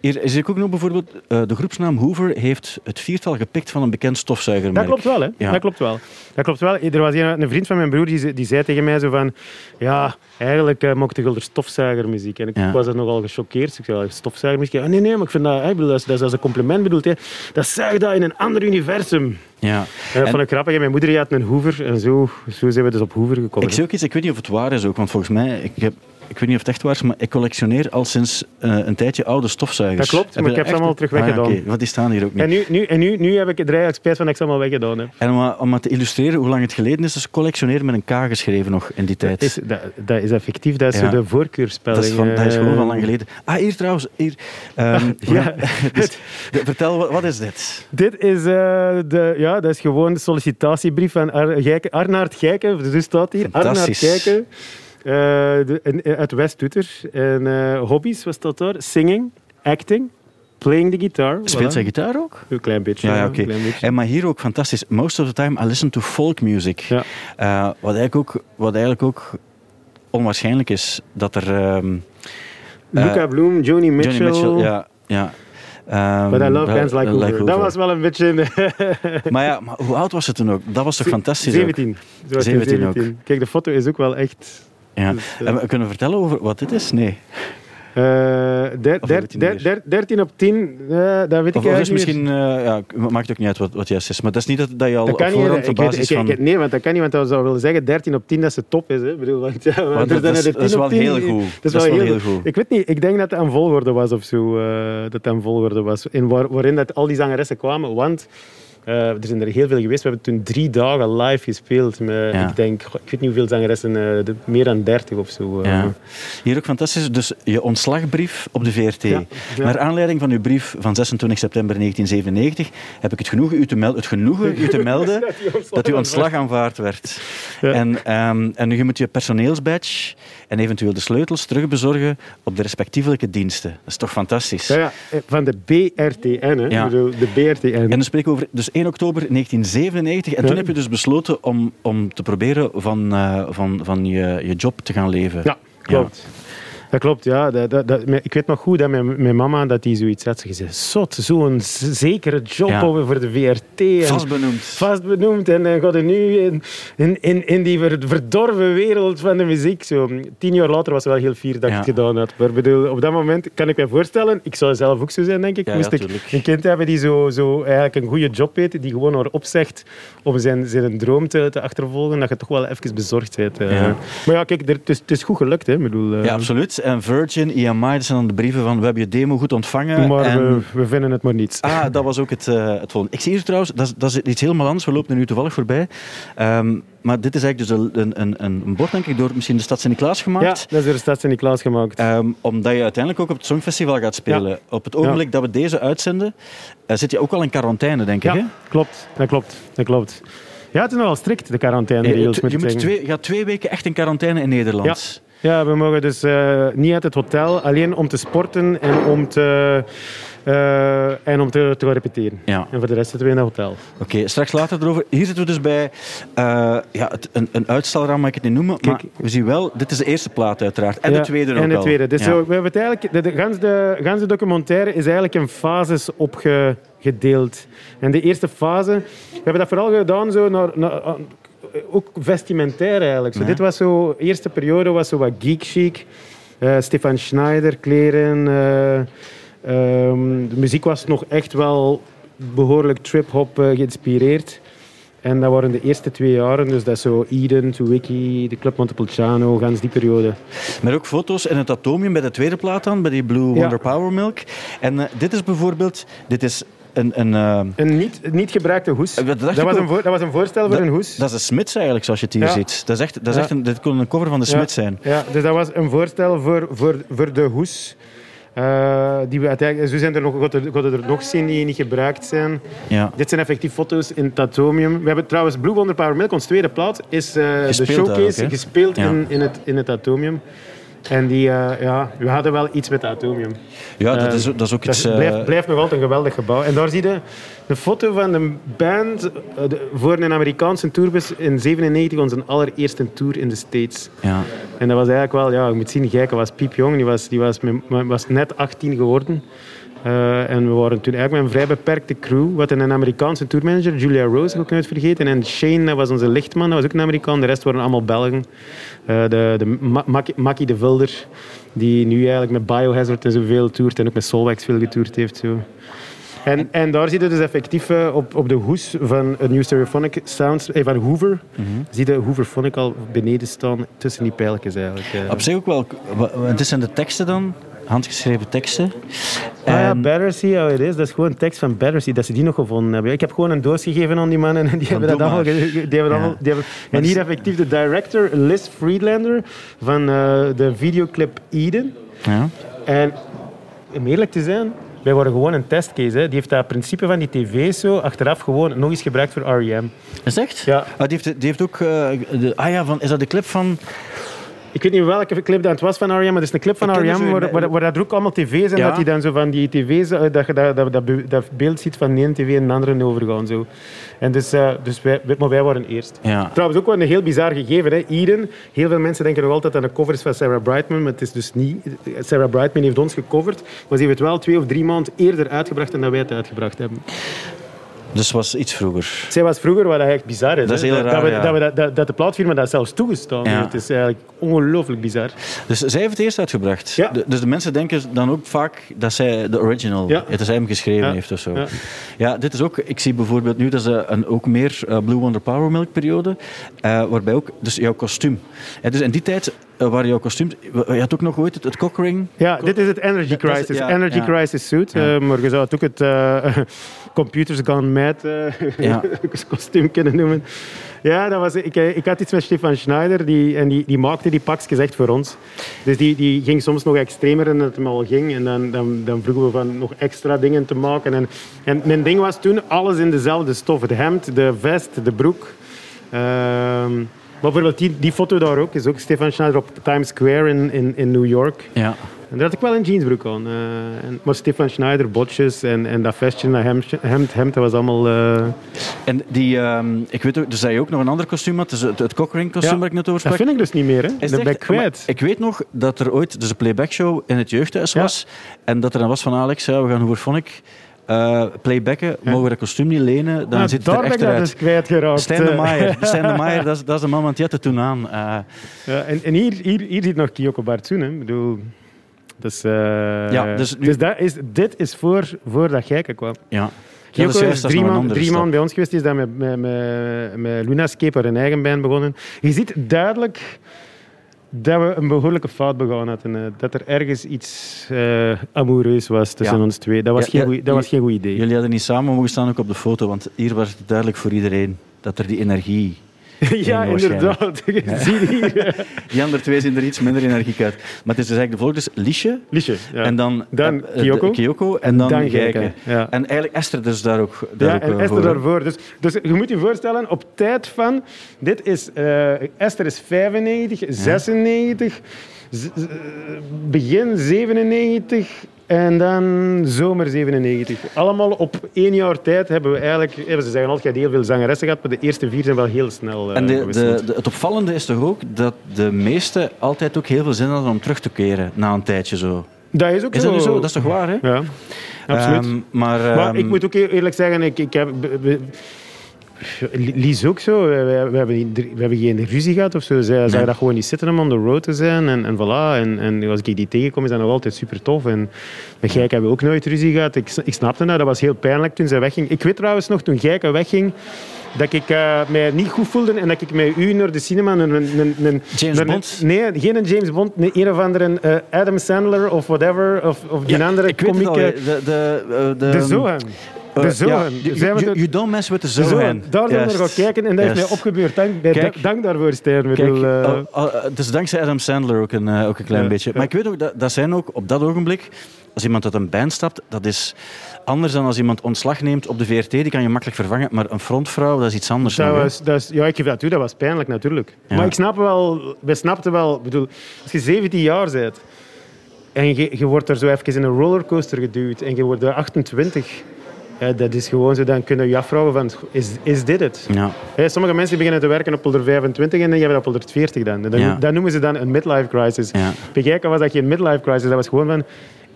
Hier is ook nog bijvoorbeeld, uh, de groepsnaam Hoover heeft het viertal gepikt van een bekend stofzuigermerk. Dat klopt wel, hè? Ja. Dat klopt wel. Dat klopt wel. Er was een, een vriend van mijn broer die, die zei tegen mij zo van, ja, eigenlijk uh, mocht ik wel stofzuigermuziek. En ik ja. was er nogal gechoqueerd. Ik zei, stofzuigermuziek? Oh, nee, nee, maar ik vind dat, ik bedoel, dat, is, dat is als een compliment bedoeld. Hè. Dat zuigt dat in een ander universum. Ja. En dat vond ik grappig. Mijn moeder had een Hoover en zo, zo zijn we dus op Hoover gekomen. Ik zie ook iets, ik weet niet of het waar is ook, want volgens mij, ik heb ik weet niet of het echt waar is, maar ik collectioneer al sinds uh, een tijdje oude stofzuigers. Dat klopt, maar ik heb ze allemaal terug weggedaan. Ah, okay. Want die staan hier ook niet. En nu, nu, en nu, nu heb ik er eigenlijk spijt van dat ik ze allemaal weggedaan heb. En om, om maar te illustreren hoe lang het geleden is, is collectioneren met een K geschreven nog in die tijd. Dat is, dat, dat is effectief, dat is ja. de voorkeurspelling. Dat is, van, dat is gewoon van lang geleden. Ah, hier trouwens. Hier, um, ja. dus, de, vertel, wat, wat, is dit? Dit is, uh, de, ja, dat is gewoon de sollicitatiebrief van Ar Gijken, Arnaard Gijken. Dus staat hier. Arnaard Gijken. Uh, de, in, uit West Tutter. En uh, hobby's, was dat daar? Singing, acting, playing the guitar. Speelt voilà. zij gitaar ook? Een klein beetje. Ja, ja oké. Okay. En maar hier ook fantastisch. Most of the time I listen to folk music. Ja. Uh, wat, eigenlijk ook, wat eigenlijk ook onwaarschijnlijk is, dat er... Um, Luca Bloom, Joni Mitchell... Johnny Mitchell, ja. ja. Um, But I love bands like, like Hoover. Dat was wel een beetje... maar ja, maar hoe oud was het toen ook? Dat was toch fantastisch 17. Ook? 17, 17 ook. Kijk, de foto is ook wel echt ja. Dus, uh, en we kunnen vertellen over wat dit is? Nee. Uh, der, der, der, 13 op 10, uh, dat weet of, ik eigenlijk misschien, uh, ja, maakt ook niet uit wat, wat juist is. Maar dat is niet dat, dat je al dat voorhand op basis weet, van... Ik, nee, want dat kan niet, want dat zou willen zeggen 13 op 10 dat ze top is. Hè. Bedoel, want, ja, want dat, dat, is, dat is wel 10, heel goed. Dat is wel heel, heel goed. Ik weet niet, ik denk dat het een volgorde was of zo. dat het een volgorde was. In waar, waarin dat al die zangeressen kwamen, want... Uh, er zijn er heel veel geweest. We hebben toen drie dagen live gespeeld. Met, ja. Ik denk, ik weet niet hoeveel zangeressen, uh, de, meer dan dertig of zo. Uh. Ja. Hier ook fantastisch. Dus je ontslagbrief op de VRT. Ja. Naar aanleiding van uw brief van 26 september 1997 heb ik het genoegen u te, mel het genoegen u te melden dat uw ontslag aanvaard werd. En, um, en nu moet je personeelsbadge en eventueel de sleutels terugbezorgen op de respectievelijke diensten. Dat is toch fantastisch? Ja, van de BRTN, hè? Ja. de BRTN. En dan spreek ik over dus 1 oktober 1997. En toen heb je dus besloten om, om te proberen van, uh, van, van je, je job te gaan leven. Ja, klopt. Dat klopt, ja. Dat, dat, dat, ik weet nog goed dat mijn, mijn mama dat die zoiets had. Ze zei, zot, zo'n zekere job ja. voor de VRT. En vastbenoemd. Vastbenoemd. En dan gaat er nu in, in, in, in die verdorven wereld van de muziek. Zo. Tien jaar later was het wel heel fier dat ja. ik het gedaan had. Maar bedoel, op dat moment kan ik me voorstellen, ik zou zelf ook zo zijn, denk ik. Ja, Moest ja, ik een kind hebben die zo, zo eigenlijk een goede job heeft, die gewoon erop zegt om zijn, zijn droom te, te achtervolgen, dat je toch wel even bezorgd bent. Uh. Maar ja, kijk, het is, het is goed gelukt. Hè. Bedoel, uh, ja, absoluut. En Virgin, EMI, dat zijn dan de brieven van we hebben je demo goed ontvangen. Maar en... we, we, vinden het maar niets. Ah, dat was ook het, uh, het volgende. Ik zie hier trouwens, dat is, dat is iets helemaal anders. We lopen er nu toevallig voorbij. Um, maar dit is eigenlijk dus een, een, een bord, denk ik, door misschien de Stad Sint-Niklaas gemaakt. Ja, dat is door de Stad Sint-Niklaas gemaakt. Um, omdat je uiteindelijk ook op het Songfestival gaat spelen. Ja. Op het ogenblik ja. dat we deze uitzenden, uh, zit je ook al in quarantaine, denk ik. Ja, hè? klopt. Dat klopt. Dat klopt. Ja, het is nogal strikt, de quarantaineregels, je, moet je twee, gaat twee weken echt in quarantaine in Nederland. Ja, ja we mogen dus uh, niet uit het hotel, alleen om te sporten en om te... Uh, en om te, te repeteren. Ja. En voor de rest zitten we in het hotel. Oké, okay, straks later erover. Hier zitten we dus bij uh, ja, het, een, een uitstelraam, mag ik het niet noemen. Kijk, maar we zien wel, dit is de eerste plaat uiteraard. En ja, de tweede ook En de al. tweede. Dus ja. zo, we hebben het eigenlijk, de, de, de, gans de documentaire is eigenlijk in fases opgedeeld. En de eerste fase, we hebben dat vooral gedaan zo naar, naar ook vestimentair eigenlijk. Zo, Ja. Dit was zo, de eerste periode was zo wat geek chic. Uh, Stefan Schneider kleren. Uh, um, de muziek was nog echt wel behoorlijk trip-hop geïnspireerd. En dat waren de eerste twee jaren, dus dat is zo Eden, Wiki, de Club Montepulciano, gans die periode. Maar ook foto's in het atomium bij de tweede plaat dan, bij die Blue Wonder Ja. Power Milk. En uh, dit is bijvoorbeeld, dit is een... een uh, Een niet, niet gebruikte hoes. dat, dacht Dat was, een voor, dat was een voorstel voor een hoes. Dat is de Smits eigenlijk, zoals je het hier Ja. ziet. Dat is echt, dat is echt een, dit kon een cover van de. Smits zijn. Ja, dus dat was een voorstel voor, voor, voor de hoes. Eh, die we uiteindelijk, zo zijn er nog, God er, nog zien die niet gebruikt zijn. Ja. Dit zijn effectief foto's in het atomium. We hebben trouwens Blue Wonder Power Milk, onze tweede plaat, is eh, de showcase ook, gespeeld Ja. in, in, het, in het atomium. En die, eh, ja, we hadden wel iets met het atomium. Ja, dat Eh, is, dat is ook iets... eh, blijft, blijft nog altijd een geweldig gebouw. En daar zie je de foto van de band eh, de- voor een Amerikaanse tourbus in 97, onze allereerste tour in de States. ja. En dat was eigenlijk wel, ja, je moet zien, Gijke was piepjong. Die was, die was, was net 18 geworden. Eh, en we waren toen eigenlijk met een vrij beperkte crew. Hadden een Amerikaanse tourmanager, Julia Rose, ik ook nooit vergeten. En Shane dat was onze lichtman, dat was ook een Amerikaan. De rest waren allemaal Belgen. Eh, de, de Ma- de Vilder, die nu eigenlijk met Biohazard en zoveel toert. En ook met Solwax veel getoerd heeft. Zo. En, en daar zie je dus effectief eh, op, op de hoes van een New Stereophonic Sounds, eh, van Hoover, zie je Hooverphonic al beneden staan tussen die pijltjes eigenlijk. Op zich ook wel... wa- wa- Het zijn de teksten dan, handgeschreven teksten. Ah ja, Battersea, oh, het is. Dat is gewoon een tekst van Battersea, dat ze die nog gevonden hebben. Ik heb gewoon een doos gegeven aan die mannen en die hebben dat allemaal... Die hebben allemaal die hebben, en hier effectief de director, Liz Friedlander, van eh, de videoclip Eden. Ja. En om eerlijk te zijn, wij waren gewoon een testcase. Hè. Die heeft dat principe van die tv's zo achteraf gewoon nog eens gebruikt voor REM. Is echt? Ja. Ah, die, heeft, die heeft ook... eh, de, ah ja, van, is dat de clip van... Ik weet niet welke clip dat het was van R.E.M., maar het is een clip van R.E.M. dus een- waar, waar, waar dat er ook allemaal tv's en Ja. dat hij dan zo van die tv's, eh, dat je dat, dat, dat, be- dat beeld ziet van de ene tv en de andere overgaan. Zo. En dus, eh, dus wij, maar wij waren eerst. Ja. Trouwens, ook wel een heel bizar gegeven. Hè. Eden, heel veel mensen denken nog altijd dat een cover is van Sarah Brightman, maar het is dus niet. Sarah Brightman heeft ons gecoverd, maar ze heeft het wel twee of drie maanden eerder uitgebracht dan dat wij het uitgebracht hebben. Dus was iets vroeger. Zij was vroeger, wat echt bizar is. Dat is heel dat, raar, we, ja. dat, we, dat, dat, dat de plaatfirma dat zelfs toegestaan Ja. heeft. Het is eigenlijk ongelooflijk bizar. Dus zij heeft het eerst uitgebracht. Ja. De- dus de mensen denken dan ook vaak dat zij de original, Ja. het is hem geschreven heeft of zo. Ja. Dit is ook, ik zie bijvoorbeeld nu, dat is eh, een ook meer eh, Blue Wonder Power Milk periode, eh, waarbij ook, dus jouw kostuum. Dus in die tijd eh, waren jouw kostuums, je had ook nog ooit het, het cockring. Ja, dit is het Energy Crisis. ja, Energy ja. Crisis suit. Ja. Eh, maar je zou het ook het eh, Computers Gone Mad eh, kostuum kunnen noemen. Ja, dat was, ik, eh, ik had iets met Stefan Schneider die, en die, die maakte die pakjes echt voor ons. Dus die, die ging soms nog extremer dan het hem al ging. En dan, dan, dan vroegen we van nog extra dingen te maken. En, en mijn ding was toen alles in dezelfde stof. Het hemd, de vest, de broek. Ehm, maar bijvoorbeeld die, die foto daar ook, is ook Stefan Schneider op Times Square in, in, in New York. Ja. En daar had ik wel een jeansbroek aan. eh, en, maar Stefan Schneider, botjes en, en dat vestje, dat hemd, hemd, hemd dat was allemaal... eh, En die, ehm, ik weet ook, dat je ook nog een ander kostuum had, dus het, het cockring kostuum Ja. waar ik net over dat sprak. vind ik dus niet meer. Hè. Is dat ben ik kwijt. Ik weet nog dat er ooit dus een playbackshow in het jeugdhuis Ja. was. En dat er dan was van Alex, ja, we gaan Hooverphonic uh, playbacken. Mogen we dat kostuum niet lenen? Dan Ja, zit het er echt dat uit. dus kwijtgeraakt. Stijn de. Maier, Stijn de Maier dat, is, dat is de man, want die had het toen aan. Uh, Ja, en, en hier, hier, hier zit nog Kyoko Bartsoen. Hè. Ik bedoel... Dus, uh, Ja, dus nu- dus dat is, dit is voor, voor dat Gijken kwam. ja. Ja, Kyoko dat is, dat drie een man, drie man bij ons geweest. Die is dan met, met, met, met Luna Scape, haar eigen band begonnen. Je ziet duidelijk dat we een behoorlijke fout begaan hadden. eh, dat er ergens iets eh amoureus was tussen Ja. ons twee. Dat was, Ja, geen, goeie- dat was geen goed idee. Jullie hadden niet samen mogen staan ook op de foto, want hier was het duidelijk voor iedereen dat er die energie... ja, inderdaad. Die andere twee zien er iets minder energiek uit. Maar het is dus eigenlijk de volgende, dus Liesje, Liesje. Ja. en dan, Dan eh, de- Kyoko. En dan, Dan ja. En eigenlijk Esther dus daar ook, daar Ja, ook en eh, Esther voor. daarvoor. Dus, dus je moet je voorstellen, op tijd van... Dit is... eh, Esther is 95, 96, z- z- begin 97 en dan zomer 97. Allemaal op één jaar tijd hebben we eigenlijk... eh, Ze zeggen altijd, heel veel zangeressen gehad, maar de eerste vier zijn wel heel snel eh, En de, de, de- het opvallende is toch ook dat de meesten altijd ook heel veel zin hadden om terug te keren na een tijdje zo. Dat is ook Is zo. dat nu zo? Dat is toch waar, hè? Ja, absoluut. Ehm, maar, Maar ehm, ik moet ook eerlijk zeggen, ik, ik heb... Lies ook zo. We, we- we hebben, we hebben geen ruzie gehad of zo. Zij zag dat gewoon niet zitten om on the road te zijn. En, en voilà. En, en als ik die tegenkom, is dat nog altijd super tof. En met Gijke hebben we ook nooit ruzie gehad. Ik, ik snapte dat. Dat was heel pijnlijk toen zij wegging. Ik weet trouwens nog, toen Gijke wegging, dat ik eh, mij niet goed voelde en dat ik met u naar de cinema... Een, een, een, een- James een- Bond? nee, geen een James Bond. Nee, een of andere eh, Adam Sandler of whatever. Of, of die ja, andere ik weet het al, komiek. de, de, eh, de, De Zohan. Eh, De ja, Zohan. you- we you, don't mess with the. Daar zijn we naar gaan kijken en dat is Juist. mij opgebeurd. Dank, bij- Kijk. dank daarvoor, Stijn. Kijk, eh, oh, eh, dus dankzij Adam Sandler ook een, eh, ook een klein beetje. Maar ik weet ook, dat, dat zijn ook op dat ogenblik, als iemand uit een band stapt, dat is anders dan als iemand ontslag neemt op de VRT, die kan je makkelijk vervangen. Maar een frontvrouw, dat is iets anders. dat nog, was, dat is, ja, ik geef dat toe, dat was pijnlijk natuurlijk. Ja. Maar ik snap wel, we snapten wel, bedoel, als je 17 jaar bent en je, je wordt er zo even in een rollercoaster geduwd en je wordt er 28, ja, dat is gewoon zo, dan kun je afvragen van, is, is dit het? Ja. Sommige mensen beginnen te werken op 125 en dan hebben op 140 dan. Ja. Dat noemen ze dan een midlife crisis. Ja. Bij Gijke was dat geen midlife crisis, dat was gewoon van,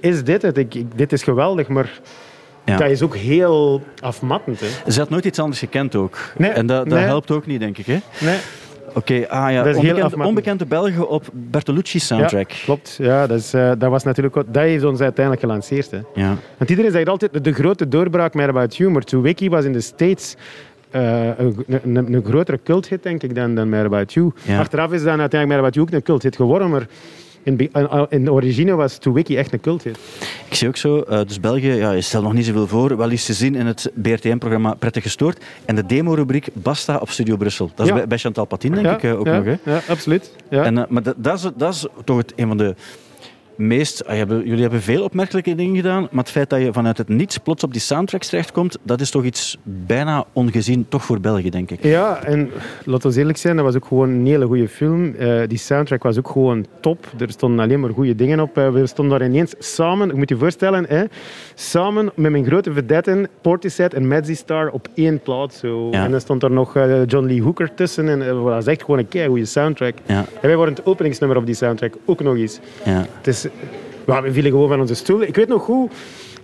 is dit het? Ik, ik- dit is geweldig, maar Ja. dat is ook heel afmattend. Hè? Ze had nooit iets anders gekend ook. Nee, en dat, dat nee. helpt ook niet, denk ik. Hè? Nee. Oké, ah ja, Dat is heel onbekende, Belgen op Bertolucci soundtrack. Ja, klopt. Ja, dat, is, eh, dat, was natuurlijk, dat heeft ons uiteindelijk gelanceerd. Hè. Ja. Want iedereen zegt altijd de grote doorbraak met About You, maar To Wiki was in de States eh, een, een, een grotere culthit, denk ik, dan, dan Mad About You. Ja. Achteraf is dan uiteindelijk Mad About You ook een culthit geworden, maar in, in- de origine was To Wiki echt een culthit. Ik zie ook zo, eh, dus België, ja, je stelt nog niet zoveel voor. Wel eens te zien in het BRTM-programma Prettig Gestoord. En de demo-rubriek Basta op Studio Brussel. Dat is Ja. bij, bij Chantal Patin, denk ja, ik, eh, ook nog. Hè? Ja, absoluut. Ja. En, eh, maar dat, dat, is, dat is toch het, een van de meest... ah, jullie hebben veel opmerkelijke dingen gedaan, maar het feit dat je vanuit het niets plots op die soundtracks terechtkomt, dat is toch iets bijna ongezien, toch voor België, denk ik. Ja, en laten we eerlijk zijn, dat was ook gewoon een hele goede film. Eh, die soundtrack was ook gewoon top. Er stonden alleen maar goede dingen op. Eh, we stonden daar ineens samen, je moet je voorstellen, hè, samen met mijn grote vedetten, Portishead en Madzy Star op één plaat. Zo. Ja. En dan stond er nog eh, John Lee Hooker tussen. En dat was echt gewoon een kei goede soundtrack. Ja, En wij waren het openingsnummer op die soundtrack ook nog eens. ja. Het is, we vielen gewoon van onze stoel. Ik weet nog goed,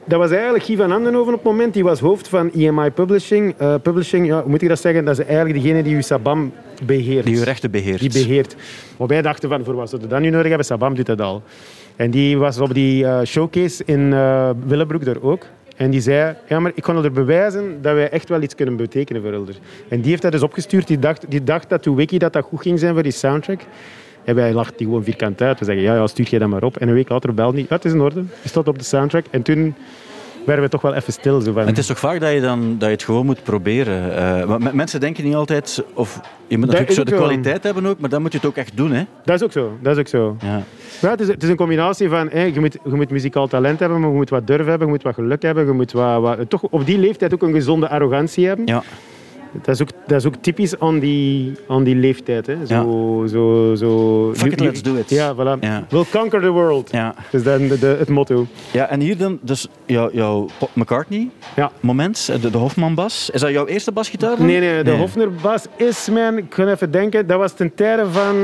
dat was eigenlijk Guy van Andenhoven op het moment. Die was hoofd van EMI Publishing. Eh, publishing, ja, hoe moet ik dat zeggen? Dat is eigenlijk degene die uw Sabam beheert. Die uw rechten beheert. Die beheert. Maar wij dachten van, voor wat we dat nu nodig hebben? Sabam doet dat al. En die was op die eh, showcase in eh Willebroek daar ook. En die zei, ja, maar ik kon er bewijzen dat wij echt wel iets kunnen betekenen voor Elder. En die heeft dat dus opgestuurd. Die dacht, die dacht dat toen Wiki dat dat goed ging zijn voor die soundtrack. En wij lachten die gewoon vierkant uit. We zeggen, ja, ja, stuur je dat maar op. En een week later belde hij, ja, het is in orde. Je staat op de soundtrack. En toen werden we toch wel even stil. Zo van, het is toch vaak dat je, dan, dat je het gewoon moet proberen. Eh, want me- mensen denken niet altijd... Of, je moet Dat natuurlijk zo de kwaliteit hebben ook, maar dan moet je het ook echt doen. Hè? Dat is ook zo. Dat is ook zo. Ja. Ja, het, is, het is een combinatie van, hè, je, moet, je moet muzikaal talent hebben, maar je moet wat durf hebben, je moet wat geluk hebben, je moet wat, wat, toch op die leeftijd ook een gezonde arrogantie hebben. ja. Dat, is ook, dat is ook typisch aan die, aan die leeftijd. Hè. Zo, zo, zo, Fuck it, let's do it. Ja, voilà. Ja. We'll conquer the world. Ja. Dat is dan de, de- het motto. ja, en hier dan, dus jou, jouw McCartney Ja. moment, eh, de, de Hofman-bas. Is dat jouw eerste basgitaar dan? Nee, nee, de Hofner-bas is mijn... Ik kan even denken. Dat was ten tijde van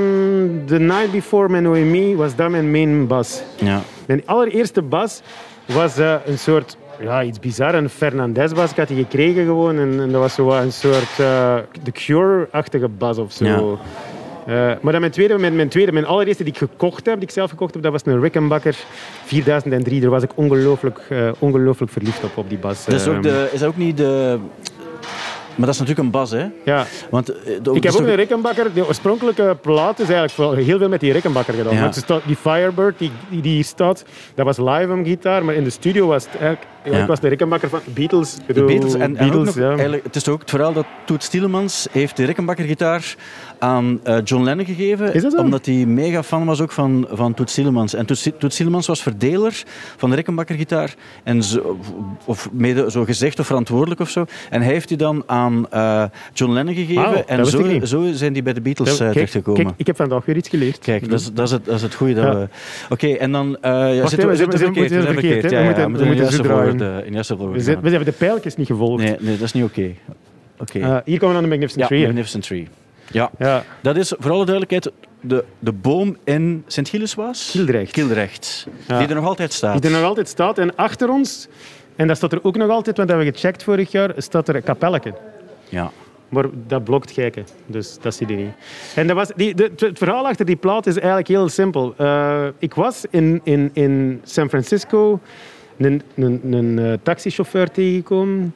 The Night Before met Noemi. Was dat mijn main bas. Ja. Mijn allereerste bas was eh, een soort, ja, iets bizar, een Fernandez-bas. Ik had die gekregen gewoon. En, en dat was zo een soort eh The Cure-achtige bas of zo. Ja. Eh, maar dan mijn tweede, mijn, mijn tweede, mijn allereerste die ik gekocht heb, die ik zelf gekocht heb, dat was een Rickenbacker 4003. Daar was ik ongelooflijk, eh, ongelooflijk verliefd op, op die bas. Dat is, ook Ehm, de, is dat ook niet de... Maar dat is natuurlijk een bas, hè? Ja. Want, de- Ik heb ook een Rickenbacker. De oorspronkelijke plaat is eigenlijk heel veel met die Rickenbacker gedaan. Ja. Want die Firebird die, die hier staat, dat was live om gitaar, maar in de studio was het eigenlijk... Ja. Ik was de Rickenbacker van Beatles. De Beatles. En, en ook Beatles, nog, ja. eigenlijk, het is ook het verhaal dat Toet Stielemans heeft de Rickenbacker gitaar aan eh, John Lennon gegeven. Is dat zo? Omdat hij mega fan was ook van, van Toet Stielemans. En Toet, Toet Stielemans was verdeler van de Rickenbacker gitaar. En zo, of mede zo gezegd of verantwoordelijk of zo. En hij heeft die dan aan eh, John Lennon gegeven. En zo, zo zijn die bij de Beatles eh, kijk, terechtgekomen. kijk, ik heb vandaag weer iets geleerd. Kijk, dat is, dat is, het, dat is het goede. Dat Ja. we... Oké, en dan... eh ja, Wacht, zitten we we verkeerd, we verkeerd. Ja, moeten- we moeten we de volgorde- in We, hebben de pijltjes niet gevolgd. Nee, nee, dat is niet oké. Oké. Eh, hier komen we aan de Magnificent Ja, Tree. Magnificent Tree. Ja, Ja, dat is voor alle duidelijkheid de, de boom in Sint-Gilles was? Kildrecht. Kildrecht. Ja. Die er nog altijd staat. die er nog altijd staat. En achter ons, en dat staat er ook nog altijd, want dat hebben we gecheckt vorig jaar, staat er een kapelletje. Ja. Maar dat blokt geiken, dus dat zie je niet. En dat was, die, de, het verhaal achter die plaat is eigenlijk heel simpel. Eh, ik was in, in, in San Francisco een, een, een eh, taxichauffeur tegengekomen.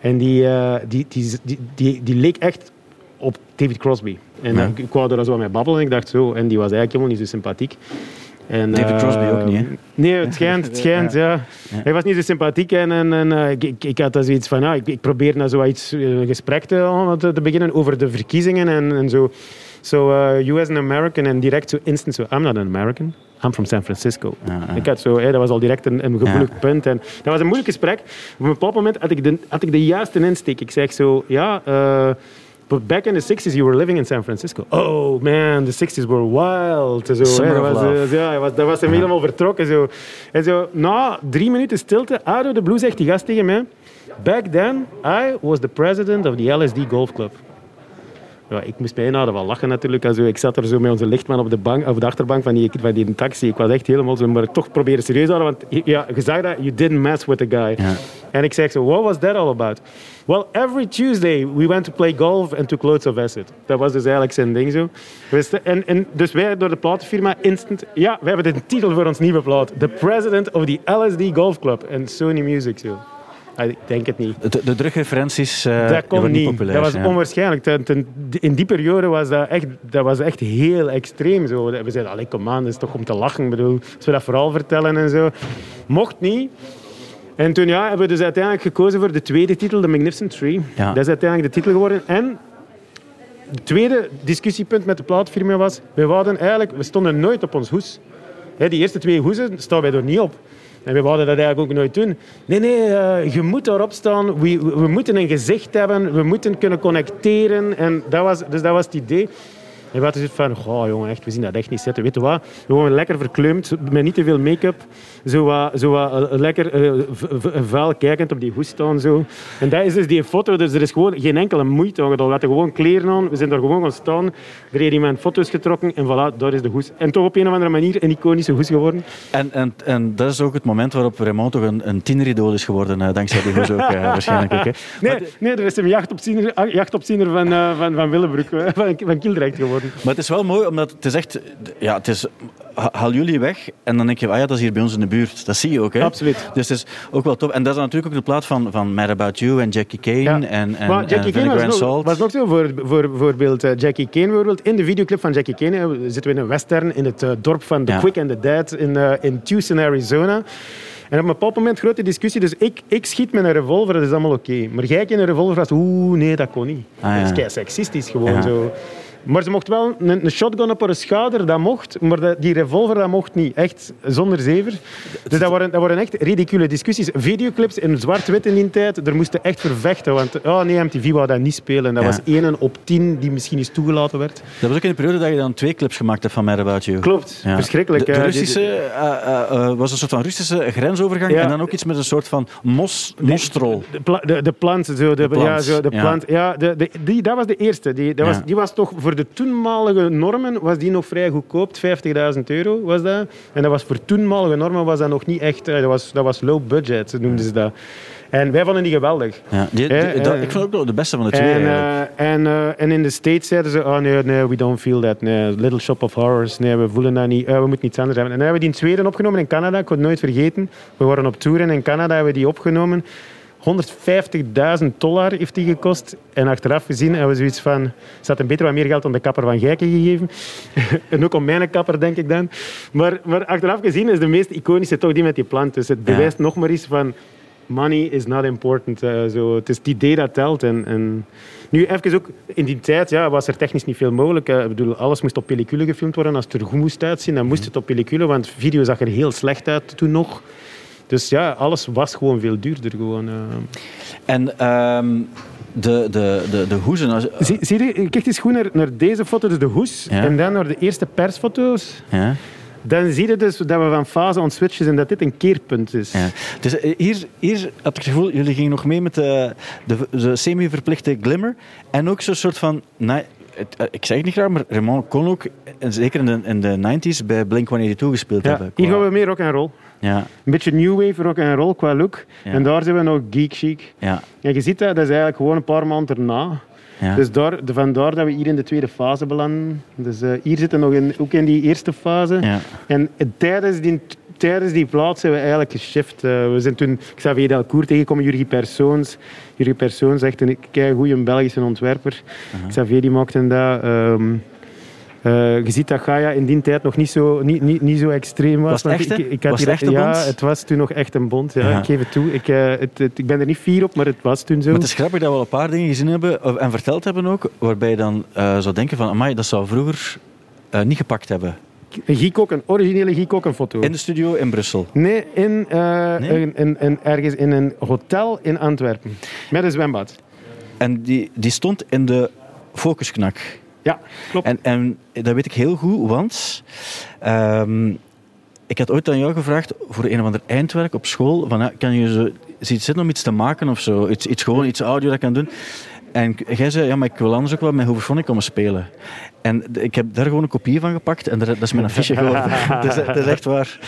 En die, eh, die, die, die, die, die leek echt op David Crosby. En Ja. ik, wou er zo mee babbelen en ik dacht zo. En die was eigenlijk helemaal niet zo sympathiek. En, David Crosby eh, ook niet, hè? Nee, het schijnt, het schijnt, ja. Hij was niet zo sympathiek en, en, en ik, ik, ik had dan zoiets van, ja, ik, ik probeer nou zoiets, een gesprek te, te, te beginnen over de verkiezingen en, en zo. Zo, eh, you as an American en direct zo instant zo, I'm not an American, I'm from San Francisco. Ja, ja. Ik had zo, hè, dat was al direct een, een gevoelig punt. En dat was een moeilijk gesprek. Op een bepaald moment had ik de, had ik de juiste insteek. Ik zeg zo, ja... eh, But back in the 60s, you were living in San Francisco. Oh man, the 60s were wild. Zo, Summer hè, was, eh, ja, was, dat was hem helemaal vertrokken. Zo. En zo, na drie minuten stilte, of the blue zegt die gast tegen mij... Back then, I was the president of the LSD Golf Club. Ja, ik moest bijna wel lachen natuurlijk. En zo, ik zat er zo met onze lichtman op de, bank, op de achterbank van die, van die taxi. Ik was echt helemaal zo, maar toch proberen serieus te houden. Want ja, je zag dat, you didn't mess with the guy. Ja. En ik zeg zo, what was that all about? Well, every Tuesday we went to play golf and took loads of acid. Dat was dus eigenlijk zijn ding zo. Dus, en, en, dus wij door de platenfirma instant... Ja, we hebben de titel voor ons nieuwe plaat. The President of the LSD Golf Club. En Sony Music zo. Ah, Ik denk het niet. De, de drugreferenties eh Dat kon niet. populair. dat was ja. onwaarschijnlijk. In die periode was dat echt, dat was echt heel extreem. Zo. We zeiden, allee, kom aan, dat is toch om te lachen. Ik bedoel, als we dat vooral vertellen en zo. Mocht niet. En toen ja, hebben we dus uiteindelijk gekozen voor de tweede titel, The Magnificent Tree. Ja. Dat is uiteindelijk de titel geworden. En het tweede discussiepunt met de plaatfirma was... We, eigenlijk, we stonden nooit op ons hoes. Hè, die eerste twee hoesen staan wij er niet op. En we wouden dat eigenlijk ook nooit doen. Nee, nee, eh, je moet daarop staan. We, we, we moeten een gezicht hebben. We moeten kunnen connecteren. En dat was, dus dat was het idee. En we hadden zoiets van, oh jongen, echt, we zien dat echt niet zitten. Weet je wat? Gewoon lekker verkleumd, met niet te veel make-up. Zo wat, zo wat eh, lekker eh, vuil kijkend op die hoes staan. Zo. En dat is dus die foto. Dus er is gewoon geen enkele moeite aan gedaan. We hadden gewoon kleren aan. We zijn daar gewoon gaan staan. Er heeft iemand foto's getrokken. En voilà, daar is de hoes. En toch op een of andere manier een iconische hoes geworden. En, en, en dat is ook het moment waarop Raymond toch een, een tieneridool is geworden, eh, dankzij die hoes ook waarschijnlijk. Ook, hè. Nee, Maar, nee er is een jachtopziener, jachtopziener van, eh, van, van Willebroek, eh, van, van Kildrecht geworden. Maar het is wel mooi, omdat het is echt... Ja, het is... ha- Haal jullie weg en dan denk je, ah ja, dat is hier bij ons in de buurt. Dat zie je ook, hè? Absoluut. Dus het is ook wel tof. En dat is natuurlijk ook de plaat van, van Mad About You en Jackie Kane Ja. en, en, maar en Jackie Kane was Salt. was nog zo. Voor, voor, voorbeeld eh, Jackie Kane bijvoorbeeld. In de videoclip van Jackie Kane zitten we in een western in het eh, dorp van The Ja. Quick and the Dead in, eh, in Tucson, Arizona. En op een bepaald moment grote discussie. Dus ik, ik schiet met een revolver, dat is allemaal oké. Maar jij in een revolver was, oeh, nee, dat kon niet. Ah, ja. Dat is kei seksistisch gewoon zo. Maar ze mocht wel een, een shotgun op haar schouder, dat mocht. Maar die revolver, dat mocht niet. Echt zonder zever. Dus dat waren, dat waren echt ridicule discussies. Videoclips in zwart-wit in die tijd, daar moesten echt vervechten. Want oh nee, MTV wou dat niet spelen. Dat Ja. was één op tien die misschien eens toegelaten werd. Dat was ook in de periode dat je dan twee clips gemaakt hebt van Mad About You. Klopt, Ja. verschrikkelijk. De, de. Russische eh, eh, eh, was een soort van Russische grensovergang Ja. en dan ook iets met een soort van mos, mostrol. De, de, de plant, zo, de, plant, ja, zo, de ja. plant. Ja, de, de, die, dat was de eerste. Die, dat was, die was toch voor de toenmalige normen was die nog vrij goedkoop. 50.000 euro was dat. En dat was voor toenmalige normen was dat nog niet echt... eh, Dat was, dat was low budget, noemden ze dat. En wij vonden die geweldig. Ja, die, die- Eh, dat- ik vond ook nog de beste van de twee. En, eh, en, en in de States zeiden ze, oh nee, nee, we don't feel that. Nee, Little Shop of Horrors, nee, we voelen dat niet. We moeten iets anders hebben. En dan hebben we die in Zweden opgenomen in Canada, ik kon het nooit vergeten. We waren op tour en in Canada hebben we die opgenomen. 150.000 dollar heeft die gekost. En achteraf gezien hebben we zoiets van... Ze hadden beter wat meer geld aan de kapper van Gijken gegeven. en ook om mijn kapper, denk ik dan. Maar, maar achteraf gezien is de meest iconische toch die met die plant. Dus het bewijst nog maar eens van... Money is not important. Uh, zo. Het is het idee dat telt. En, en nu, even ook, in die tijd ja, was er technisch niet veel mogelijk. Ik bedoel, alles moest op pellicule gefilmd worden. Als het er goed moest uitzien, dan moest het op pellicule. Want video zag er heel slecht uit toen nog. Dus ja, alles was gewoon veel duurder. Gewoon, uh. En um, de, de, de, de hoezen... Zie, zie je, kijk eens goed naar, naar deze foto, dus de hoes. Ja. En dan naar de eerste persfoto's. Ja. Dan zie je dus dat we van fase ontswitchen en dat dit een keerpunt is. Ja. Dus hier, hier had ik het gevoel, jullie gingen nog mee met de, de, de semi-verplichte glimmer. En ook zo'n soort van... Nee, ik zeg het niet graag, maar Raymond kon ook, zeker in de, in de 90s, bij Blink-182 gespeeld ja, hebben. Hier gaan we meer rock en roll. Ja. Een beetje new wave rock en roll qua look. Ja. En daar zijn we nog geek chic. Ja. En je ziet dat, dat is eigenlijk gewoon een paar maanden erna. Ja. Dus daar, vandaar dat we hier in de tweede fase belanden. Dus uh, hier zitten we nog in, ook in die eerste fase. Ja. En tijdens die, tijdens die plaats zijn we eigenlijk geshift. Uh, we zijn toen Xavier Delcourt tegengekomen, Jurgen Persoons. Jurgen Persoons echt een goede Belgische ontwerper. Uh -huh. Xavier die maakte dat. Um, uh, je ziet dat Gaia in die tijd nog niet zo, niet, niet, niet zo extreem was. Was echt, ik, ik had was het echt Ja, het was toen nog echt een bond. Ja. ja. Ik geef het toe. Ik, uh, het, het, ik ben er niet fier op, maar het was toen zo. Maar het is grappig dat we al een paar dingen gezien hebben en verteld hebben ook, waarbij je dan uh, zou denken van, amai, dat zou vroeger niet gepakt hebben. Een Giekok, een originele Giekok, een foto. In de studio in Brussel? Nee, in, nee? In, ergens in een hotel in Antwerpen. Met een zwembad. En die, die stond in de focusknak? Ja, klopt. En, en dat weet ik heel goed, want um, ik had ooit aan jou gevraagd voor een of ander eindwerk op school. Van, ja, kan je zo, iets zitten om iets te maken of zo? Iets, iets gewoon, iets audio dat ik kan doen. En jij zei, ja, maar ik wil anders ook wel met Hooverphonic komen spelen. En ik heb daar gewoon een kopie van gepakt en dat is mijn affiche geworden. dat, is, dat, is, echt waar.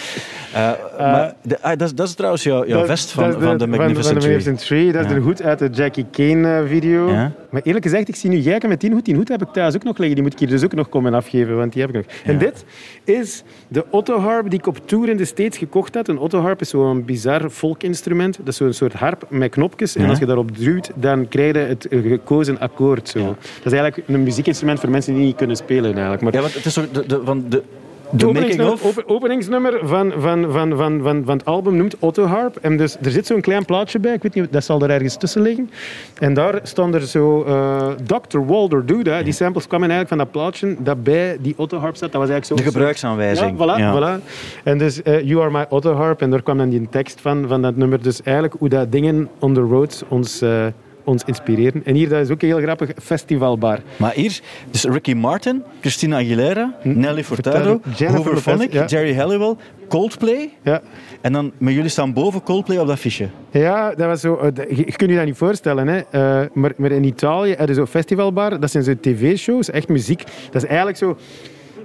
Uh, maar de, ah, dat, dat, is trouwens jouw, jouw vest van, de, van de Magnificent, van, van de Tree. Dat is ja. er goed uit de Jackie Kane video. Ja. Maar eerlijk gezegd, ik zie nu jij met die hoed. Die hoed heb ik thuis ook nog liggen. Die moet ik hier dus ook nog komen afgeven, want die heb ik nog. Ja. En dit is de Otto Harp die ik op tour in de States gekocht had. Een Otto Harp is zo'n bizar folkinstrument. Dat is zo'n soort harp met knopjes. En als je daarop duwt, dan krijg je het gekozen akkoord. Zo. Dat is eigenlijk een muziekinstrument voor mensen die niet kunnen spelen. Eigenlijk. Maar ja, want het is toch de, de, van de de openingsnummer, openingsnummer van, van, van, van, van, van het album noemt Otto Harp. En dus, er zit zo'n klein plaatje bij, ik weet niet, dat zal er ergens tussen liggen. En daar stond er zo uh, Dr. Walter Duda. Die samples kwamen eigenlijk van dat plaatje dat bij die Otto Harp zat. Dat was eigenlijk zo, de gebruiksaanwijzing. Ja, voilà, ja. voilà. En dus uh, You Are My Otto Harp. En daar kwam dan die tekst van, van dat nummer. Dus eigenlijk hoe dat dingen on the road ons... Uh, ons inspireren. En hier dat is ook heel grappig, festivalbar. Maar hier, dus Ricky Martin, Christina Aguilera, hm? Nelly Furtado, Hooverphonic, ja. Jerry Halliwell, Coldplay. Ja. En dan, met jullie staan boven Coldplay op dat fiche. Ja, dat was zo, je, je kunt je dat niet voorstellen. Hè. Uh, maar, maar in Italië hebben ze zo'n festivalbar, dat zijn zo tv-shows, echt muziek. Dat is eigenlijk zo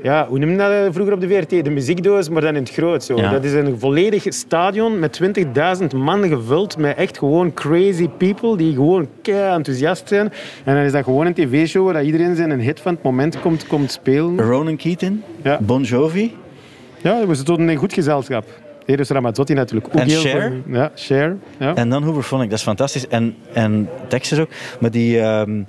ja, hoe noem je dat vroeger op de VRT? De muziekdoos, maar dan in het groot. Zo. Dat is een volledig stadion met 20.000 man gevuld met echt gewoon crazy people die gewoon kei enthousiast zijn. En dan is dat gewoon een tv-show waar iedereen zijn een hit van het moment komt, komt spelen. Ronan Keaton, ja. Bon Jovi. Ja, we zitten in goed gezelschap. Eros Ramazzotti natuurlijk ook en Cher. Ja, Cher. Ja. En dan Hooverphonic, dat is fantastisch. En, en Texas ook. Maar die, um,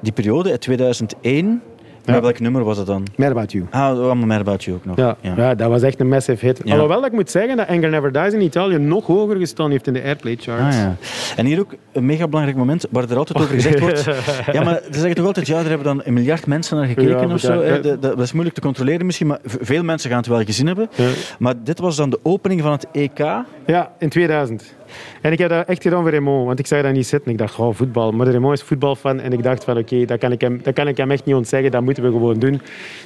die periode uit 2001 ja. welk nummer was het dan? Mad About You. Ah, allemaal Mad About You ook nog. Ja, ja. dat was echt een massive hit. Alhoewel dat ik moet zeggen dat Anger Never Dies in Italië nog hoger gestaan heeft in de Airplay charts. Ah, ja. En hier ook een mega belangrijk moment waar er altijd over gezegd wordt. ja, maar ze zeggen toch altijd, ja, er hebben dan een miljard mensen naar gekeken of zo. Dat, is moeilijk te controleren misschien, maar veel mensen gaan het wel gezien hebben. Maar dit was dan de opening van het EK. Ja, in 2000. En ik heb dat echt gedaan voor Raymond, want ik zag dat niet zitten. Ik dacht, oh, voetbal. Maar Raymond is voetbalfan en ik dacht van, oké, okay, dat, kan ik hem, dat kan ik hem echt niet ontzeggen. Dat moeten we gewoon doen.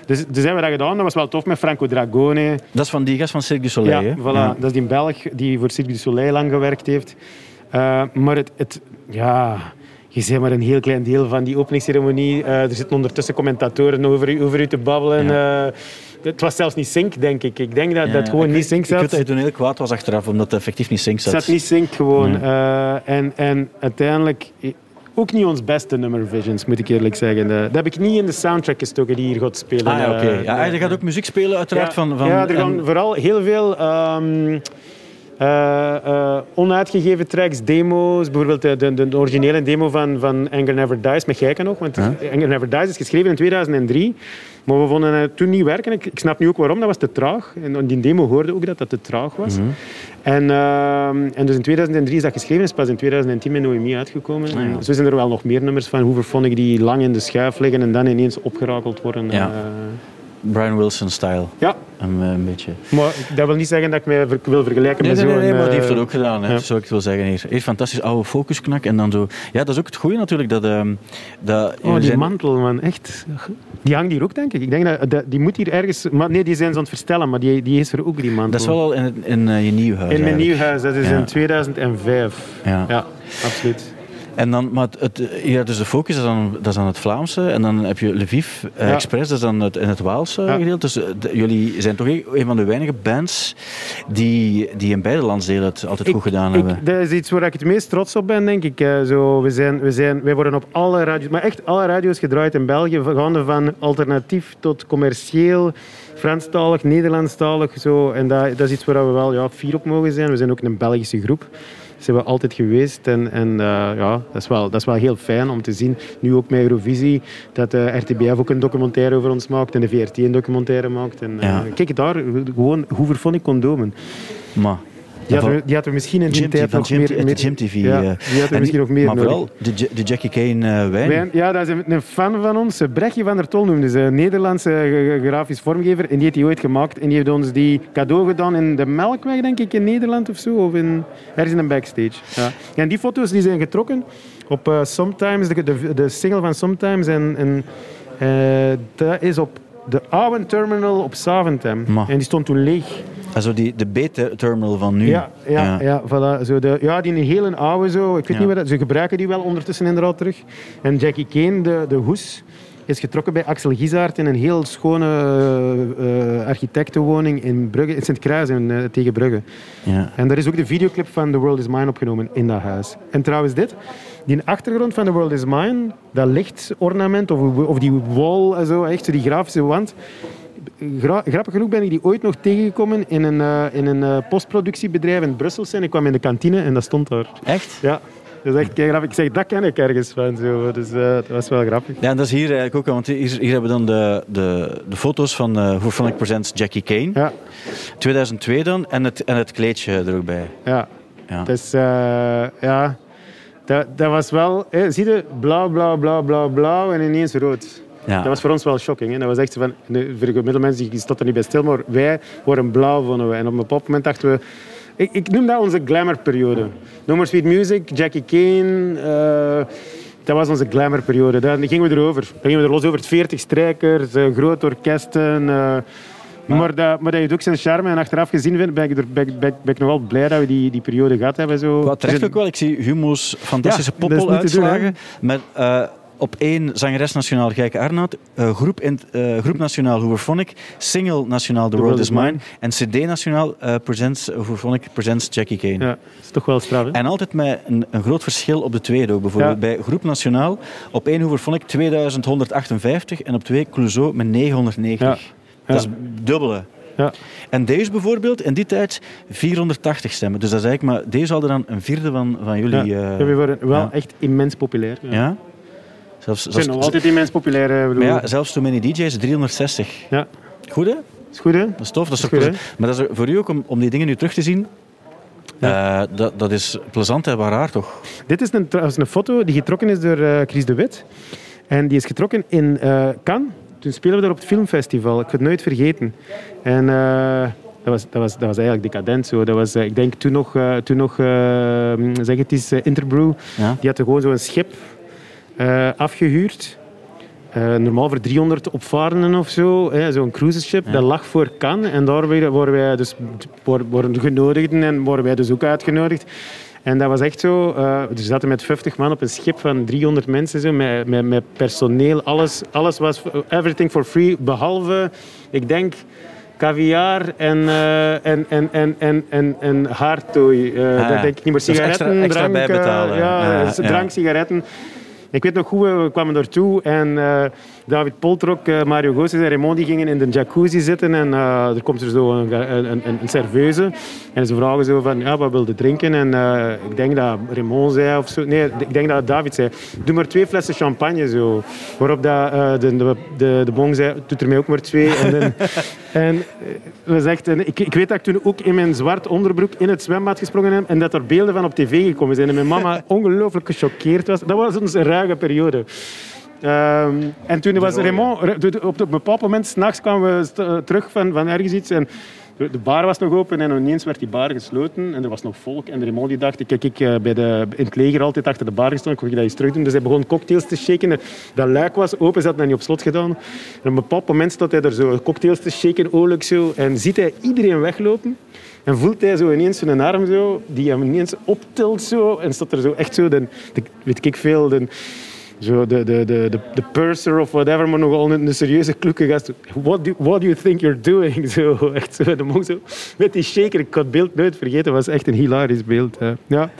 Dus, dus hebben we dat gedaan. Dat was wel tof met Franco Dragone. Dat is van die gast van Cirque du Soleil, ja, Voilà. Ja. Dat is die Belg die voor Cirque du Soleil lang gewerkt heeft. Uh, maar het, het, ja, je ziet maar een heel klein deel van die openingsceremonie. Uh, er zitten ondertussen commentatoren over u, over u te babbelen. Ja. Uh, het was zelfs niet sync, denk ik. Ik denk dat ja, dat gewoon ik, niet sync zat. Ik weet dat je toen heel kwaad was achteraf, omdat het effectief niet sync zat. Het zat niet sync gewoon. Ja. Uh, en, en uiteindelijk ook niet ons beste nummer Visions, moet ik eerlijk zeggen. Dat heb ik niet in de soundtrack gestoken die hier gaat spelen. Ah, ja, oké. Okay. Ja, je gaat ook muziek spelen, uiteraard. Van, van, ja er gaan vooral heel veel... Um, Uh, onuitgegeven tracks, demo's. Bijvoorbeeld de, de, de, originele demo van, van Anger Never Dies met Gijken nog. Want huh? Anger Never Dies is geschreven in 2003. Maar we vonden het toen niet werken. Ik, ik snap nu ook waarom. Dat was te traag. En die demo hoorde ook dat dat te traag was. Mm -hmm. en, uh, en dus in 2003 is dat geschreven. is pas in 2010 met Noemi uitgekomen. Ah, ja. Zo zijn er wel nog meer nummers van. Ik die lang in de schuif liggen en dan ineens opgerakeld worden. Ja. Brian Wilson-style. Ja. Een, een, beetje. Maar dat wil niet zeggen dat ik mij wil vergelijken nee, met zo'n... Nee, nee, maar die heeft uh, dat ook gedaan, hè, ja. zou ik het wel zeggen hier. Eerst fantastisch oude focusknak en dan zo... Ja, dat is ook het goede natuurlijk, dat... Um, dat Oh, die zijn- mantel, man. Echt. Die hangt hier ook, denk ik. Ik denk dat, dat die moet hier ergens... Maar nee, die zijn ze aan het verstellen, maar die, die is er ook, die mantel. Dat is wel al in, in eh, je nieuw huis In mijn eigenlijk. nieuw huis, dat is Ja. in 2005. Ja. ja absoluut. En dan, maar het, ja, dus de focus is, dan, dat is dan het Vlaamse. En dan heb je Lviv eh, Ja. Express, dat is dan het, in het Waalse Ja. gedeelte. Dus eh, de- jullie zijn toch een van de weinige bands die, die in beide landsdelen het altijd goed gedaan ik, hebben. Dat is iets waar ik het meest trots op ben, denk ik. Eh, Zo, we zijn, we zijn, wij worden op alle radio's, maar echt alle radio's gedraaid in België. Gaande van alternatief tot commercieel, Franstalig, Nederlandstalig. Zo. En dat, dat is iets waar we wel ja, fier op mogen zijn. We zijn ook een Belgische groep. Dat zijn we altijd geweest. En, en eh, ja, dat is, wel, dat is wel heel fijn om te zien. Nu ook met Eurovisie, dat de RTBF ook een documentaire over ons maakt. En de VRT een documentaire maakt. En, eh, Ja. Kijk daar, gewoon, hoe vond ik condomen? Maar, Die hadden, we, die hadden we misschien in die tijd nog Gym, meer... de Gym TV. Ja, eh. die misschien nog meer Maar nodig. vooral de, Ja- de Jackie Kane eh, wijn. Wijn, ja, dat is een, een fan van ons, eh, Brechtje van der Tol noemde ze, een Nederlandse eh, grafisch vormgever. En die heeft die ooit gemaakt. En die heeft ons die cadeau gedaan in de Melkweg, denk ik, in Nederland of zo. Of in, ergens in een backstage. Ja. En die foto's die zijn getrokken op eh, Sometimes, de, de, de single van Sometimes. En, en eh, dat is op de oude terminal op Zaventem. Ma. En die stond toen leeg. Also die, de B-terminal van nu. Ja, ja, ja. voilà. Zo de, ja, die een hele oude zo. Ik weet niet wat dat, ze gebruiken die wel ondertussen inderdaad terug. En Jackie Kane, de, de hoes, is getrokken bij Axel Gizaert in een heel schone eh, architectenwoning in Brugge, in Sint-Kruis in, eh, tegen Brugge. Ja. En daar is ook de videoclip van The World Is Mine opgenomen in dat huis. En trouwens dit, die achtergrond van The World Is Mine, dat lichtornament of, of die wall en zo, echt zo die grafische wand. Gra- grappig genoeg ben ik die ooit nog tegengekomen in een, eh, in een eh, postproductiebedrijf in Brussel. En ik kwam in de kantine en dat stond daar. Echt? Ja, dat is echt grappig. Ik zeg, dat ken ik ergens van. Zo. Dus eh, dat was wel grappig. Ja, en dat is hier eigenlijk ook, want hier, hier hebben we dan de, de, de foto's van uh, Presents Jackie Kane. Ja, 2002 dan, en het, en het kleedje er ook bij. ja. Ja. Dus ja, dat, dat was wel... Hè, zie je, blauw, blauw, blauw, blauw, blauw en ineens rood. Ja. Dat was voor ons wel shocking. Hè. Dat was echt van... Voor de gemiddelde mensen die stonden er niet bij stil, maar wij worden blauw, vonden we. En op een bepaald moment dachten we... Ik, ik noem dat onze glamourperiode. More Sweet Music, Jackie Kane... eh, dat was onze glamourperiode. Dan gingen we erover. Dan gingen we er los over. 40 strijkers, eh, grote orkesten... eh, maar, dat, maar dat heeft ook zijn charme. En achteraf gezien vind, ben, ik er, ben, ik- ben, ik- ben ik nog wel blij dat we die, die periode gehad hebben. Zo. Wat terecht Dus- ook wel, ik zie Humo's fantastische Ja, poppel doen, uitslagen. Met eh, op één zangeres nationaal Gijke Arnoud, eh, groep, in, eh, groep nationaal Hooverphonic, single nationaal The, World Is Mine en cd nationaal eh, presents, Hooverphonic Presents Jackie Kane. Ja, dat is toch wel straf. Hè? En altijd met een, een groot verschil op de tweede ook. Bijvoorbeeld Ja. bij Groep Nationaal, op één Hooverphonic 2158 en op twee Clouseau met 990. Ja. Dat is dubbele. Ja. En deze bijvoorbeeld, in die tijd 480 stemmen. Dus dat is eigenlijk maar, deze hadden dan een vierde van, van jullie. Ja. Ja, we worden wel ja. echt immens populair. Ja. Zelfs, zijn zelfs, nog altijd immens populair. hè, bedoel. maar ja, zelfs Too Many DJ's 360. Ja. Goed hè? Is goed, hè? Dat is tof. Dat is is goed. Maar dat is voor u ook om, om die dingen nu terug te zien. eh, dat, dat is plezant en raar toch? Dit is een, trouwens een foto die getrokken is door eh, Chris de Wit. En die is getrokken in eh, Cannes. Toen spelen we daar op het filmfestival. Ik ga het nooit vergeten. En eh, dat, was, dat, was, dat was eigenlijk decadent. Zo. Dat was, eh, ik denk toen nog, eh, toen nog eh, zeg het is, eh, Interbrew. Ja? Die hadden gewoon zo'n schip eh, afgehuurd. Eh, normaal voor 300 opvarenden of zo. Zo'n cruiseschip. Dat lag voor Cannes. En daar worden wij dus worden- genodigden. En worden wij dus ook uitgenodigd. En dat was echt zo. eh we zaten met 50 man op een schip van 300 mensen. Zo, met, met, met personeel. Alles, alles was... Everything for free. Behalve, ik denk... Caviar en, eh, en, en, en, en, en, en haartooi. Ah, ja. dat denk ik niet meer. Dus extra- Sigaretten, extra drank, ja, Ja, s- ja. drank, sigaretten. Ik weet nog goed, we kwamen daartoe en eh, David Poltrok, uh, Mario Goossens en Raymond die gingen in de jacuzzi zitten en uh, er komt er zo een, een, een, een, serveuse en ze vragen zo van, ja, wat wilde drinken? En uh, ik denk dat Raymond zei of zo, nee, ik denk dat David zei, doe maar twee flessen champagne zo. Waarop dat, de, de, de, de bon zei, doet er mij ook maar twee. En, dan, en we zegt, ik, ik weet dat ik toen ook in mijn zwart onderbroek in het zwembad gesprongen heb en dat er beelden van op tv gekomen zijn. En mijn mama ongelooflijk gechoqueerd was. Dat was onze ruige periode. Um, en toen was Raymond, op een bepaald moment, s'nachts kwamen we terug van, van ergens iets. En de bar was nog open en ineens werd die bar gesloten. En er was nog volk. En Raymond die dacht, kijk, ik bij de, in het leger altijd achter de bar gestonden, kon ik dat eens terug doen. Dus hij begon cocktails te shaken. Dat luik was open, ze hadden dat niet op slot gedaan. En op een bepaald moment staat hij er zo cocktails te shaken, oorlijk zo. En ziet hij iedereen weglopen. En voelt hij zo ineens zijn arm zo, die hem ineens optilt zo. En staat er zo echt zo, de, de weet ik veel, de, zo de, de, de, de, de purser of whatever, maar nogal een, een serieuze kloeke gast. What do, what do you think you're doing? Zo, echt zo, de monk zo, met die shaker. Ik had het beeld nooit vergeten. Het was echt een hilarisch beeld. Ja.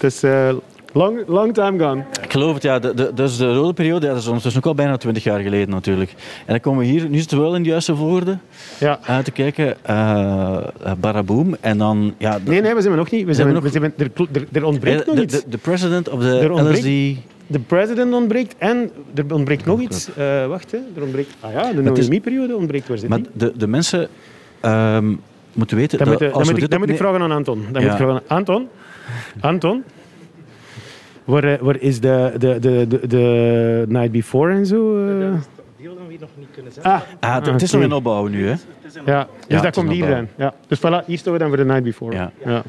Dus... Uh, Long, long time gone. Ik geloof het, ja. De, de, dus de rode periode, ja, dat is ondertussen ook al bijna twintig jaar geleden natuurlijk. En dan komen we hier, nu is het wel in de juiste volgorde, ja. uit te kijken. Uh, Baraboom. En dan, ja, nee, nee, we zijn nog niet. We zijn, nog... We zijn, er, er, er ontbreekt nog iets. De president of de LSD... De president ontbreekt en er ontbreekt nog iets. Uh, wacht, hè. er ontbreekt... Ah ja, de Noemi-periode ontbreekt. Waar zit maar de, de mensen um, moeten weten... Dan, dat, moet, dan, moet, ik, dan moet ik vragen aan Anton. Dan ja. moet ik vragen aan Anton. Anton. Waar, eh, waar is de, de, de, de, de Night Before en zo? Uh? Die hadden we nog niet kunnen zeggen. Ah, ah, het, het is nog in opbouw nu, hè? Ja, dus ja, dat komt hier dan. Ja. Dus voilà, hier staan we dan voor de Night Before. Ja. ja.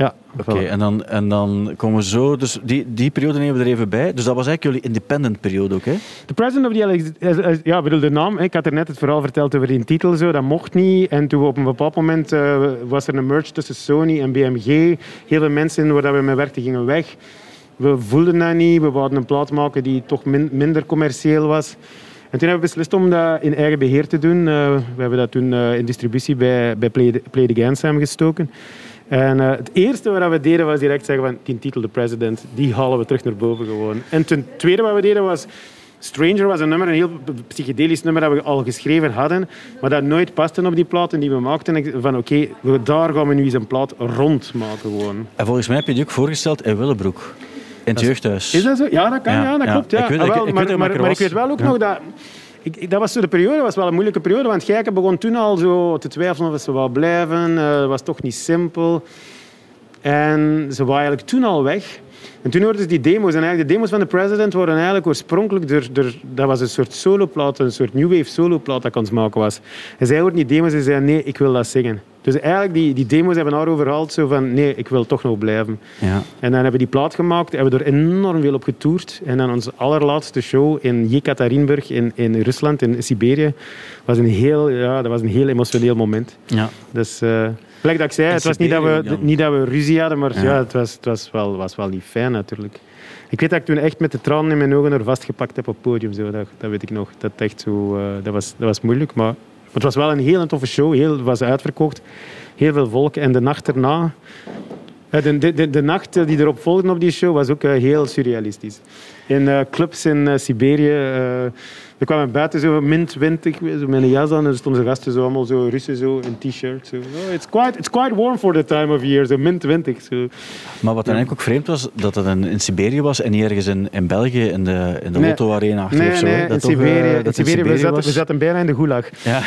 Ja, Oké, en, dan, en dan komen we zo... Dus die, die periode nemen we er even bij. Dus dat was eigenlijk jullie independent periode ook, hè? De President of the. Ja, bedoel, de naam. Ik had er net het verhaal verteld over die titel. Zo, dat mocht niet. En toen op een bepaald moment uh, was er een merge tussen Sony en BMG. Heel veel mensen waar we mee werkten gingen weg. We voelden dat niet. We wilden een plaat maken die toch min, minder commercieel was. En toen hebben we beslist om dat in eigen beheer te doen. Uh, we hebben dat toen uh, in distributie bij, bij Play, the, Play the Game samengestoken. En uh, het eerste wat we deden was direct zeggen van die titel, de president, die halen we terug naar boven gewoon. En ten tweede wat we deden was Stranger was een nummer, een heel psychedelisch nummer dat we al geschreven hadden, maar dat nooit paste op die platen die we maakten. Van oké, okay, daar gaan we nu eens een plaat rond maken gewoon. En volgens mij heb je die ook voorgesteld in Willebroek. In het jeugdhuis. Is dat zo? Ja, dat kan. Ja, ja dat klopt. Ja. Ik weet, ah, wel, ik, maar, maar, maar, ik weet wel ook nog dat ik, dat was zo de periode, was wel een moeilijke periode, want Gijken begon toen al zo te twijfelen of ze wel blijven. Het was toch niet simpel. En ze waren eigenlijk toen al weg. En toen hoorden ze die demo's. En eigenlijk de demo's van de President waren eigenlijk oorspronkelijk... Door, door, dat was een soort soloplaat, een soort new wave soloplaat dat ik aan het maken was. En zij hoorden die demo's en zeiden, nee, ik wil dat zingen. Dus eigenlijk, die, die demo's hebben haar overhaald zo van, nee, ik wil toch nog blijven. Ja. En dan hebben we die plaat gemaakt, hebben we er enorm veel op getoerd. En dan onze allerlaatste show in Jekaterinburg in, in Rusland, in Siberië, was een heel, ja, dat was een heel emotioneel moment. Ja. Dus... Uh, Gelijk dat ik zei, het was niet dat, we, niet dat we ruzie hadden, maar ja. het, was, het was, wel, was wel niet fijn natuurlijk. Ik weet dat ik toen echt met de tranen in mijn ogen er vastgepakt heb op het podium. Zo. Dat, dat weet ik nog. Dat, echt zo, uh, dat, was, dat was moeilijk, maar het was wel een heel toffe show. Heel, was uitverkocht. Heel veel volk. En de nacht erna... De, de, de, de nacht die erop volgde op die show was ook uh, heel surrealistisch. In uh, clubs in Siberië we kwamen buiten zo min 20, zo met een jas aan en er stonden gasten zo allemaal zo Russen zo in t-shirt. Zo. Oh, it's, quite, it's quite warm for the time of year, zo min 20. Zo. Maar wat dan eigenlijk ook vreemd was, dat het in, in Siberië was en niet ergens in, in België, in de, in de nee. Lotto Arena achter nee, of zo. Nee, dat in Siberië, dat in Siberië, we, zaten, we zaten bijna in de gulag. Ja.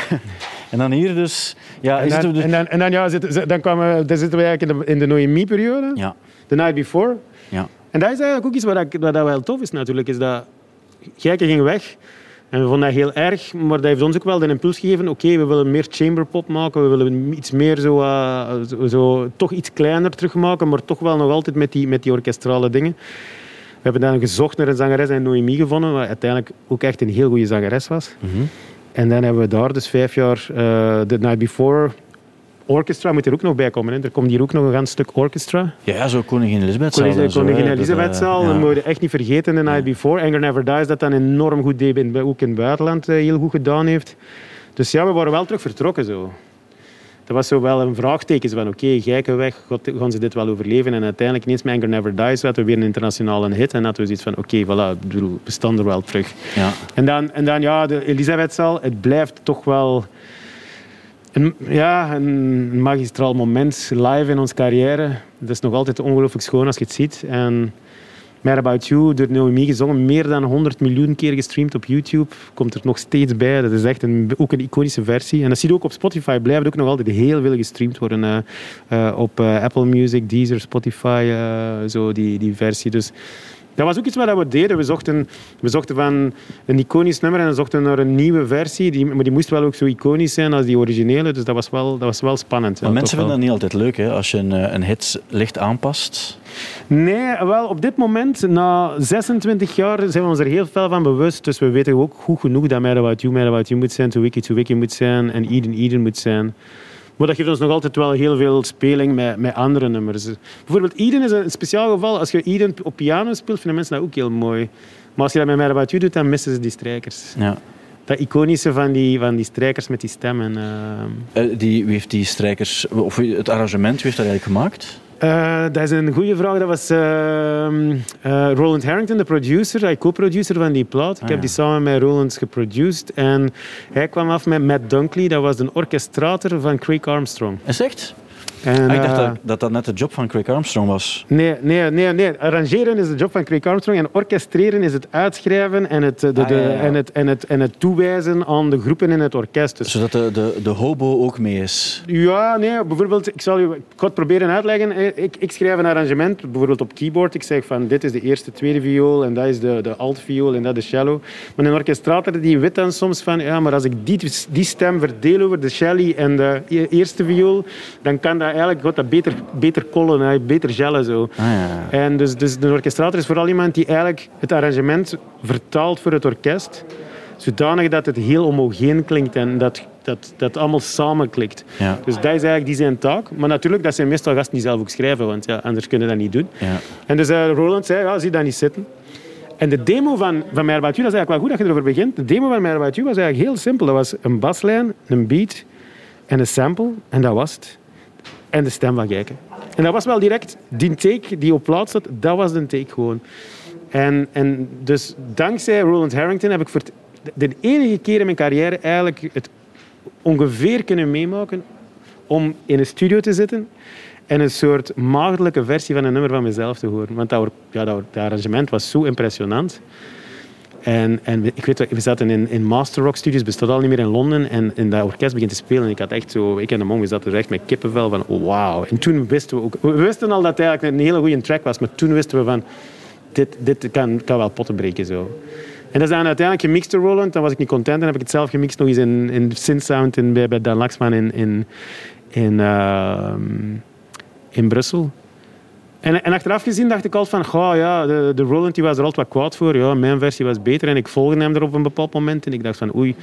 En dan hier dus... Ja, en, dan, dus... en, dan, en dan, ja, zitten, dan, kwamen, dan zitten we eigenlijk in de, in de Noemi-periode. Ja. The night before. Ja. En dat is eigenlijk ook iets wat, wat wel tof is natuurlijk, is dat Gijken ging weg... En we vonden dat heel erg, maar dat heeft ons ook wel de impuls gegeven. Oké, we willen meer chamberpop maken, we willen iets meer zo, uh, zo, zo, toch iets kleiner terugmaken, maar toch wel nog altijd met die, met die orkestrale dingen. We hebben dan gezocht naar een zangeres en Noemi gevonden, wat uiteindelijk ook echt een heel goede zangeres was. Mm -hmm. En dan hebben we daar dus vijf jaar uh, The Night Before orchestra moet er ook nog bij komen. Hè. Er komt hier ook nog een ganz stuk orchestra. Ja, zo Koningin Elisabethzaal. Koningin, Koningin Elisabethzaal, dat, uh, ja. dat moet je echt niet vergeten. The Night Before. Anger Never Dies, dat dan enorm goed deed, ook in het buitenland uh, heel goed gedaan heeft. Dus ja, we waren wel terug vertrokken zo. dat was zo wel een vraagteken. Van oké, okay, weg, gaan ze dit wel overleven? En uiteindelijk, ineens met Anger Never Dies, hadden we weer een internationale hit. En hadden we zoiets van, oké, okay, voilà, we staan er wel terug. Ja. En, dan, en dan, ja, de Elisabethzaal, het blijft toch wel... Een, ja, een magistraal moment live in onze carrière. Dat is nog altijd ongelooflijk schoon als je het ziet. En Mad About You, door Noemi gezongen, meer dan 100 miljoen keer gestreamd op YouTube. Komt er nog steeds bij. Dat is echt een, ook een iconische versie. En dat zie je ook op Spotify. Blijft ook nog altijd heel veel gestreamd worden. Uh, uh, op uh, Apple Music, Deezer, Spotify, zo die, die versie. Dus dat was ook iets wat we deden. We zochten, we zochten van een iconisch nummer en dan zochten naar een nieuwe versie. Die, maar die moest wel ook zo iconisch zijn als die originele. Dus dat was wel, dat was wel spannend. Maar mensen vinden dat niet altijd leuk, hè? als je een, een hit licht aanpast. Nee, wel op dit moment, na 26 jaar, zijn we ons er heel veel van bewust. Dus we weten ook goed genoeg dat Mad About You, Mad About You moet zijn, To Wiki, To Wiki moet zijn en Eden, Eden moet zijn. Maar dat geeft ons nog altijd wel heel veel speling met, met andere nummers. Bijvoorbeeld Eden is een speciaal geval. Als je Eden op piano speelt, vinden mensen dat ook heel mooi. Maar als je dat met You doet, dan missen ze die strijkers. Ja. Dat iconische van die, van die strijkers met die stemmen. Uh... die, wie heeft die strijkers, of het arrangement, wie heeft dat eigenlijk gemaakt? Uh, dat is een goede vraag. Dat was uh, uh, Roland Harrington, de producer, hij co-producer van die plaat. Ik heb die samen met Roland geproduced. En hij kwam af met Matt Dunkley, dat was de orchestrator van Craig Armstrong. Is echt? En, ah, ik dacht dat, dat, dat net de job van Craig Armstrong was. Nee, nee, nee, nee. Arrangeren is de job van Craig Armstrong en orchestreren is het uitschrijven en het, de, de, ah, ja, ja. En het, en het, en het toewijzen aan de groepen in het orkest. Dus. Zodat de, de, de hobo ook mee is? Ja, nee. Bijvoorbeeld, ik, zal u, ik ga het proberen uitleggen. Ik, ik schrijf een arrangement, bijvoorbeeld op keyboard. Ik zeg van dit is de eerste, tweede viool en dat is de, de alt viool en dat is de cello. Maar een orchestrator die weet dan soms van ja, maar als ik die, die stem verdeel over de cello en de e-, eerste viool, dan kan dat eigenlijk gaat dat beter, beter kollen, beter gellen. Zo. Ah, ja. En dus, dus de orchestrator is vooral iemand die eigenlijk het arrangement vertaalt voor het orkest. Zodanig dat het heel homogeen klinkt en dat, dat, dat allemaal samen klikt. Ja. Dus dat is eigenlijk die zijn taak. Maar natuurlijk, dat zijn meestal gasten die zelf ook schrijven, want ja, anders kunnen dat niet doen. Ja. En dus uh, Roland zei, ja, zie dat niet zitten. En de demo van, van You, dat is eigenlijk wel goed dat je erover begint. De demo van You was eigenlijk heel simpel. Dat was een baslijn, een beat en een sample. En dat was het en de stem van Gijken. En dat was wel direct, die take die op plaats zat, dat was de take gewoon. En, en dus dankzij Roland Harrington heb ik voor de enige keer in mijn carrière eigenlijk het ongeveer kunnen meemaken om in een studio te zitten en een soort maagdelijke versie van een nummer van mezelf te horen. Want dat, ja, dat arrangement was zo impressionant. En, en ik weet, we zaten in, in Master Rock Studios, bestaat al niet meer in Londen. En, en dat orkest begint te spelen. En ik had echt zo, ik en de mong, we zaten er echt met kippenvel van oh, wauw. En toen wisten we ook, we wisten al dat het eigenlijk een hele goede track was. Maar toen wisten we van, dit, dit kan, kan wel potten breken zo. En dat is dan uiteindelijk gemixt door Roland. Dan was ik niet content. Dan heb ik het zelf gemixt nog eens in, in Synthsound in, bij, bij Dan Laxman in, in, in, uh, in Brussel. En, en, achteraf gezien dacht ik altijd van, oh ja, de, de Roland die was er altijd wat kwaad voor. Ja, mijn versie was beter en ik volgde hem er op een bepaald moment. En ik dacht van, oei.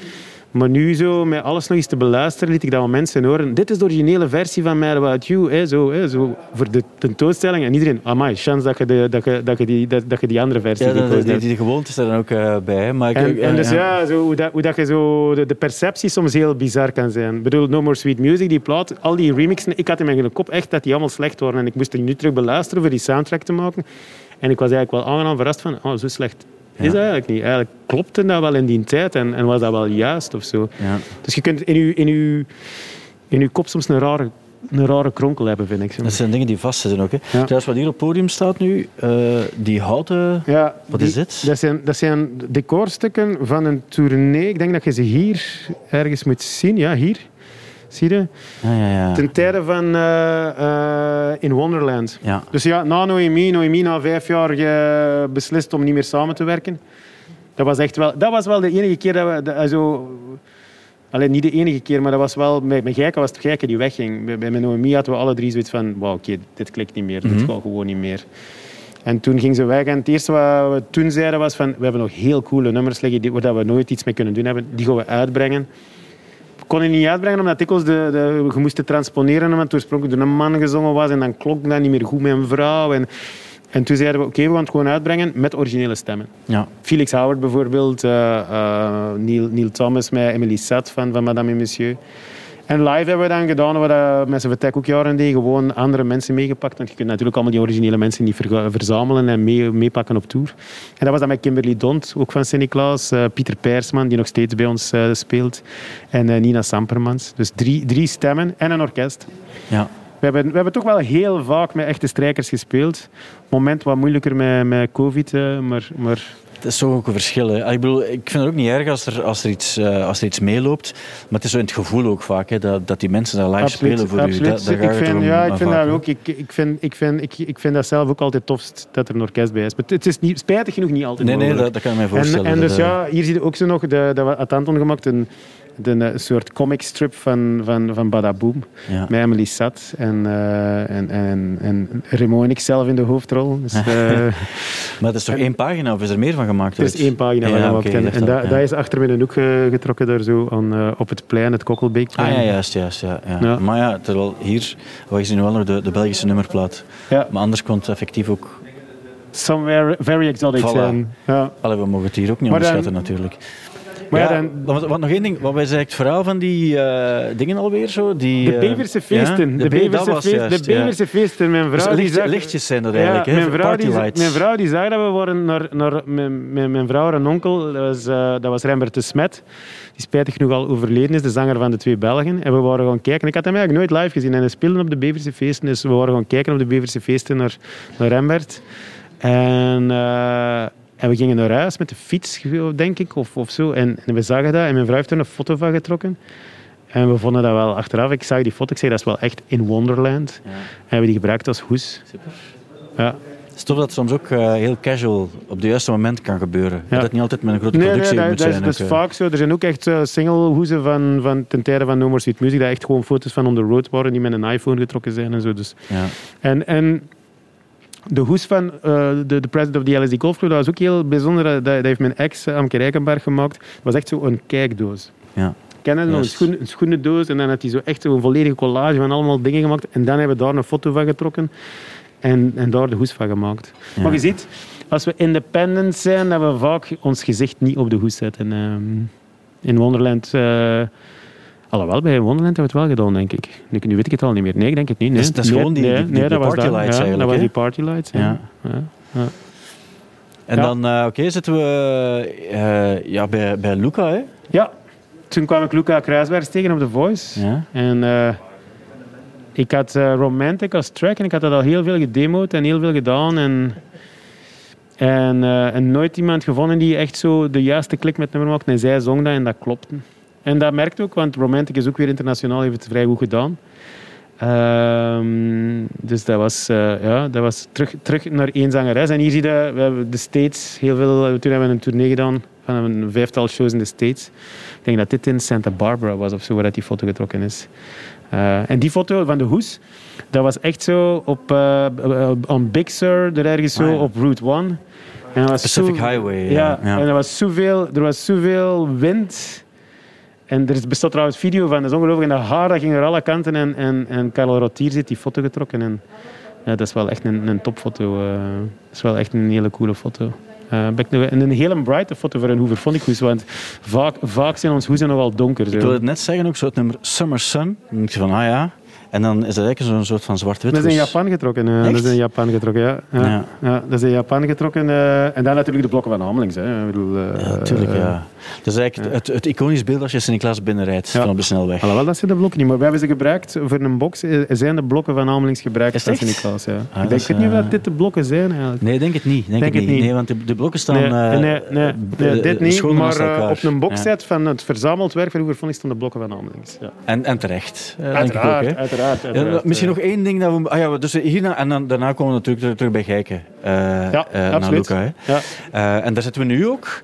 Maar nu zo, met alles nog eens te beluisteren, liet ik dat aan mensen horen. Dit is de originele versie van Mad About You. Hè, zo, hè, zo, voor de tentoonstelling. En iedereen, amai, chance dat je, de, dat je, dat je, die, dat, dat je die andere versie ja, die, die, die gewoonte is er dan ook uh, bij. Maar en, en dus ja, zo, hoe, dat, hoe dat je zo, de, de, perceptie soms heel bizar kan zijn. Ik bedoel, No More Sweet Music, die plaat, al die remixen, ik had in mijn kop echt dat die allemaal slecht waren. En ik moest die nu terug beluisteren voor die soundtrack te maken. En ik was eigenlijk wel aangenaam verrast van, oh, zo slecht is dat eigenlijk niet. Eigenlijk klopte dat wel in die tijd en, en was dat wel juist of zo. Ja. Dus je kunt in je, in, uw, in uw kop soms een rare, een rare kronkel hebben, vind ik. Dat zijn dingen die vastzitten ook. Hè. Ja. Trouwens, wat hier op het podium staat nu, uh, die houten... Ja, wat die, is dit? Dat zijn, dat zijn decorstukken van een tournee. Ik denk dat je ze hier ergens moet zien. Ja, hier. Zie je? Ja, ja, ja. Ten tijde van uh, uh, In Wonderland. Dus ja, na Noemi, Noemi na vijf jaar beslist om niet meer samen te werken. Dat was echt wel, dat was wel de enige keer dat we... Dat, zo, Alleen niet de enige keer, maar dat was wel... Met, met Gijken was het Gijken die wegging. Bij, bij Noemi hadden we alle drie zoiets van... Wow, oké, dit klikt niet meer. Dit Mhm. gaat gewoon niet meer. En toen ging ze weg. En het eerste wat we toen zeiden was van... We hebben nog heel coole nummers liggen die, waar we nooit iets mee kunnen doen hebben. Die gaan we uitbrengen. We konden niet uitbrengen omdat dikwijls de, de, je moest het transponeren omdat het oorspronkelijk door een man gezongen was. En dan klonk dat niet meer goed met een vrouw. En, en toen zeiden we, oké, we gaan het gewoon uitbrengen met originele stemmen. Ja. Felix Howard bijvoorbeeld, uh, uh, Neil, Neil Thomas met Emily Sat van, van Madame et Monsieur. En live hebben we dan gedaan wat we met z'n vertek ook jaren deden. Gewoon andere mensen meegepakt. Want je kunt natuurlijk allemaal die originele mensen niet ver- verzamelen en mee, meepakken op tour. En dat was dan met Kimberly Dont, ook van Sint-Niklaas. eh, Pieter Persman, die nog steeds bij ons eh, speelt. En eh, Nina Sampermans. Dus drie, drie stemmen en een orkest. Ja. We hebben, we hebben toch wel heel vaak met echte strijkers gespeeld. Moment wat moeilijker met, met COVID, eh, maar, maar Het is toch ook een verschil. Hè. Ah, Ik, bedoel, ik vind het ook niet erg als er, als er, iets, eh, als er iets meeloopt. Maar het is zo in het gevoel ook vaak, hè, dat, dat die mensen daar live spelen voor u. Dat, daar ik vind, om, ja, ik eh, vind dat ook. Ik, ik, vind, ik, vind, ik, ik vind dat zelf ook altijd tofst dat er een orkest bij is. Maar het is niet, spijtig genoeg niet altijd Nee, nee, dat, dat kan ik me En, voorstellen. en dus Dat, eh, ja, hier zie je ook zo nog, de, dat had Anton gemaakt, een, de, een soort comic strip van, van, van Badaboom. ja. Met Emily Sat en, eh, en, en, en Remo en ik zelf in de hoofdrol. Dus, eh, Maar het is toch één pagina of is er meer van gemaakt? er is ooit? één pagina Ja, van gemaakt. en dat en dat, ja. dat is achter een hoek eh, getrokken daar zo aan, eh, op het plein, het Kokkelbeekplein. Ah ja, juist, juist. Ja, ja. Ja. Maar ja, terwijl hier, we zien nu wel nog de, de Belgische nummerplaat. Ja. Maar anders kon het effectief ook... Somewhere very exotic Voilà. zijn. Ja. Allee, we mogen het hier ook niet Maar dan- onderschatten natuurlijk. Maar ja, dan- wat, wat nog één ding, wat was eigenlijk het verhaal van die eh, dingen alweer zo? Die, De Beverse feesten. de, Beverse was feest- juist, de. Beverse feesten. Mijn Dus vrouw die zag... lichtjes zijn dat eigenlijk, hè? mijn, vrouw die, mijn vrouw die zag dat we waren naar... naar mijn, mijn, mijn vrouw en onkel, dat was, eh, dat was Rembert de Smet. Die spijtig genoeg al overleden is, de zanger van de twee Belgen. En we waren gaan kijken. Ik had hem eigenlijk nooit live gezien. En hij speelde op de Beverse feesten. Dus we waren gaan kijken op de Beverse feesten naar, naar Rembert. En... eh, en we gingen naar huis met de fiets, denk ik, of, of zo. En, en we zagen dat. En mijn vrouw heeft er een foto van getrokken. En we vonden dat wel achteraf. Ik zag die foto, ik zei dat is wel echt in Wonderland. Ja. En hebben we die gebruikt als hoes. Super. Ja. Het is tof dat het soms ook eh, heel casual op het juiste moment kan gebeuren. Ja. Dat het niet altijd met een grote Nee, nee, productie dat, moet dat is, zijn. dat is ook, eh. vaak zo. Er zijn ook echt uh, single-hoezen van, van ten tijde van No More Sweet Music, dat echt gewoon foto's van on the road waren die met een iPhone getrokken zijn en zo. Dus. Ja. En, en de hoes van uh, de, de president of the LSD Golf Club, dat was ook heel bijzonder. Dat, dat heeft mijn ex, eh, Amke Rijkenberg, gemaakt. Het was echt zo een kijkdoos. Ja. Kennen nog een, schoen, een schoenendoos en dan had hij zo echt een volledige collage van allemaal dingen gemaakt. En dan hebben we daar een foto van getrokken en, en daar de hoes van gemaakt. Ja. Maar je ziet, als we independent zijn, dat we vaak ons gezicht niet op de hoes zetten. Ehm, in Wonderland... eh alhoewel, bij Wonderland hebben we het wel gedaan, denk ik. Nu, nu weet ik het al niet meer. Nee, ik denk het niet. Nee. Dat is- dat is Nee, gewoon die- nee, die- die- nee, die dat was lights ja, Dat was die party lights, ja. Ja. ja. En dan, eh, oké, zitten we eh, ja, bij, bij Luca, hè? Ja, toen kwam ik Luca Kruisbergs tegen op The Voice. Ja. En eh, ik had Romantic als track en ik had dat al heel veel gedemoed en heel veel gedaan. En, en, en nooit iemand gevonden die echt zo de juiste klik met nummer maakte. En zij zong dat en dat klopte. En dat merkte ook, want Romantic is ook weer internationaal, heeft het vrij goed gedaan. Ehm, dus dat was, eh, ja, dat was terug, terug naar één zangeres. En hier zie je, we hebben de States heel veel... Toen hebben we een tournee gedaan van een vijftal shows in de States. Ik denk dat dit in Santa Barbara was of zo, waar dat die foto getrokken is. Uh, en die foto van de hoes, dat was echt zo op uh, on Big Sur, er ergens zo Ah, ja. op Route 1. En dat was Pacific zo, Highway, ja. Ja, Ja. en er was zoveel, er was zoveel wind. En er is- bestaat trouwens video van, dat is ongelooflijk. En dat haar dat ging naar alle kanten. En, en, en Karel Rotier zit die foto getrokken. En ja, dat is wel echt een, een topfoto. eh. dat is wel echt een hele coole foto. Ik nog- en een hele brighte foto voor een hoever vond ik hoes. Want vaak, vaak zijn ons hoezen nogal donker. Zo. Ik wilde het net zeggen, ook zo het nummer Summer Sun. Dan denk je van, ah ja. En dan is dat eigenlijk zo'n soort van zwart-wit. Dat is in. Japan getrokken. eh. Echt? dat is in Japan getrokken, ja. Ja, Ja. ja. dat is in Japan getrokken. eh. en dan natuurlijk de blokken van Hamelings. Hè. Ik bedoel, eh, Ja, tuurlijk, eh, ja. Dat is eigenlijk het, het iconisch beeld als je Sint-Niklaas binnenrijdt Ja. van op de snelweg. Alhoewel, dat zijn de blokken niet. Maar we hebben ze gebruikt voor een box. eh, zijn de blokken van Hamelings gebruikt van? Sint-Niklaas, ja. Ah, ik denk ik weet niet of eh, dat dit de blokken zijn, eigenlijk. Nee, denk het niet. Denk, Denk het niet. Nee, want de, de blokken staan Nee, eh, nee, nee, eh, dit niet. Maar eh, op een boxset van het verzameld werk van Hoevervonnis staan de blokken van Hamelings. Ja. En, en terecht. eh, Uiteraard, hè. Uiteraard, Ja, uiteraard. misschien eh. nog één ding dat we. Ah ja, dus hierna, en dan, daarna komen we natuurlijk terug, terug bij Geiken. eh, Ja, eh, naar. Luca. Hè. Ja. Eh, en daar zitten we nu ook.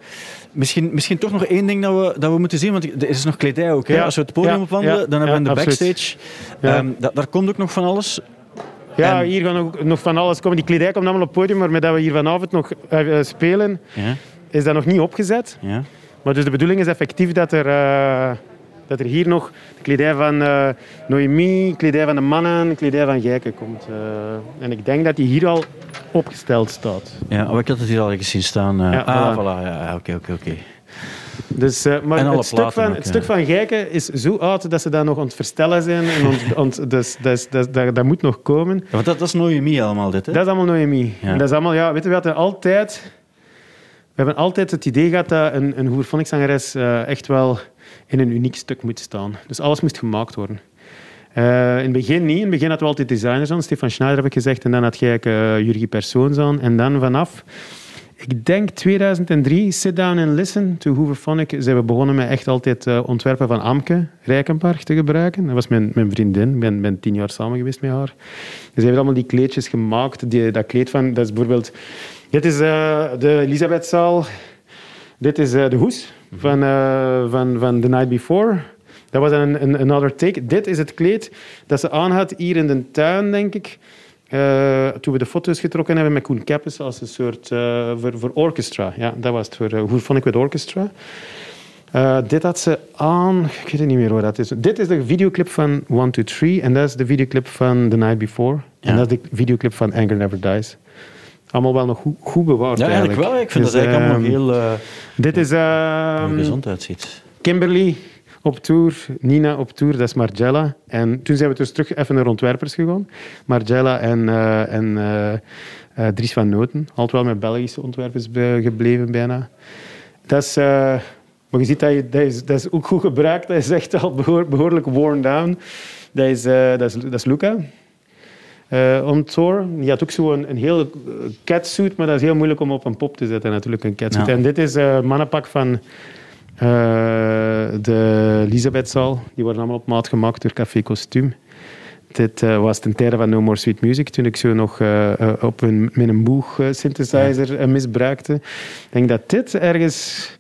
Misschien, misschien toch nog één ding dat we, dat we moeten zien, want er is nog kledij ook. Hè? Ja, Als we het podium ja, opwandelen, ja, dan hebben we ja, in de absoluut. backstage. Ja. Ehm, da- daar komt ook nog van alles. Ja, En- hier gaan ook nog van alles komen. Die kledij komt allemaal op het podium, maar met dat we hier vanavond nog spelen, Ja, is dat nog niet opgezet. ja. Maar dus de bedoeling is effectief dat er, eh, dat er hier nog de kledij van eh Noemi, kledij van de mannen, kledij van Gijken komt. Eh, en ik denk dat die hier al opgesteld staat. ja maar ik had het hier al gezien staan. eh. Ja, ah, voilà. voilà. Ja, oké, oké, oké. Dus, maar het, stuk van, ook, het stuk van Gijken is zo oud dat ze dat nog aan het verstellen zijn. En ont, ont- dus, dus, dus, dat, dat moet nog komen. Ja, want dat, dat is Noemi allemaal, dit. Hè? Dat is allemaal Noemi. Ja. En Dat is allemaal, ja, weet je, we hadden altijd... We hebben altijd het idee gehad dat een, een hoerphonics-zangeres eh, echt wel in een uniek stuk moet staan. Dus alles moest gemaakt worden. Eh, in het begin niet. In het begin hadden we altijd designers aan. Stefan Schneider heb ik gezegd. En dan had je uh, Jurgi Persoons aan. En dan vanaf, ik denk 2003, Sit Down and Listen to Hooverphonic, zijn we begonnen met echt altijd ontwerpen van Amke Rijkenpark te gebruiken. Dat was mijn, mijn vriendin. Ik ben, ben tien jaar samen geweest met haar. Dus ze heeft allemaal die kleedjes gemaakt. Die, dat kleed van, dat is bijvoorbeeld... Dit is eh, de Elisabethzaal. Dit is eh, de hoes van, eh, van, van The Night Before. Dat was een, een another take. Dit is het kleed dat ze aan had hier in de tuin, denk ik. Toen we de foto's getrokken hebben met Koen Keppes als een soort voor, voor orchestra. Ja, dat was het. Voor, uh, hoe vond ik het orchestra? Dit had ze aan... Ik weet niet meer waar dat is. Dit is de videoclip van One, Two, Three. En dat is de videoclip van The Night Before. Ja. En dat is de videoclip van Anger Never Dies. Allemaal wel nog goed, goed bewaard ja, eigenlijk wel. Ik vind Dus, dat eigenlijk allemaal ehm, nog heel, uh, Dit is... ehm, gezond uitziet. Kimberly op tour, Nina op tour, dat is Margella. En toen zijn we dus terug even naar ontwerpers gegaan. Margella en, eh, en eh, eh, Dries van Noten. Altijd wel met Belgische ontwerpers gebleven bijna. Dat is... eh, maar je ziet dat, je, dat, is, dat is ook goed gebruikt. Dat is echt al behoor- behoorlijk worn down. Dat is, eh, dat is, dat is Luca. Eh on tour. Die had ook zo'n een heel catsuit, maar dat is heel moeilijk om op een pop te zetten, natuurlijk, een catsuit. Ja. En dit is eh mannenpak van eh, de Elisabethzaal. Die worden allemaal op maat gemaakt door Café Kostuum. Dit eh, was ten tijde van No More Sweet Music, toen ik zo nog eh, eh, op een, met een eh, synthesizer eh, misbruikte. Ik denk dat dit ergens...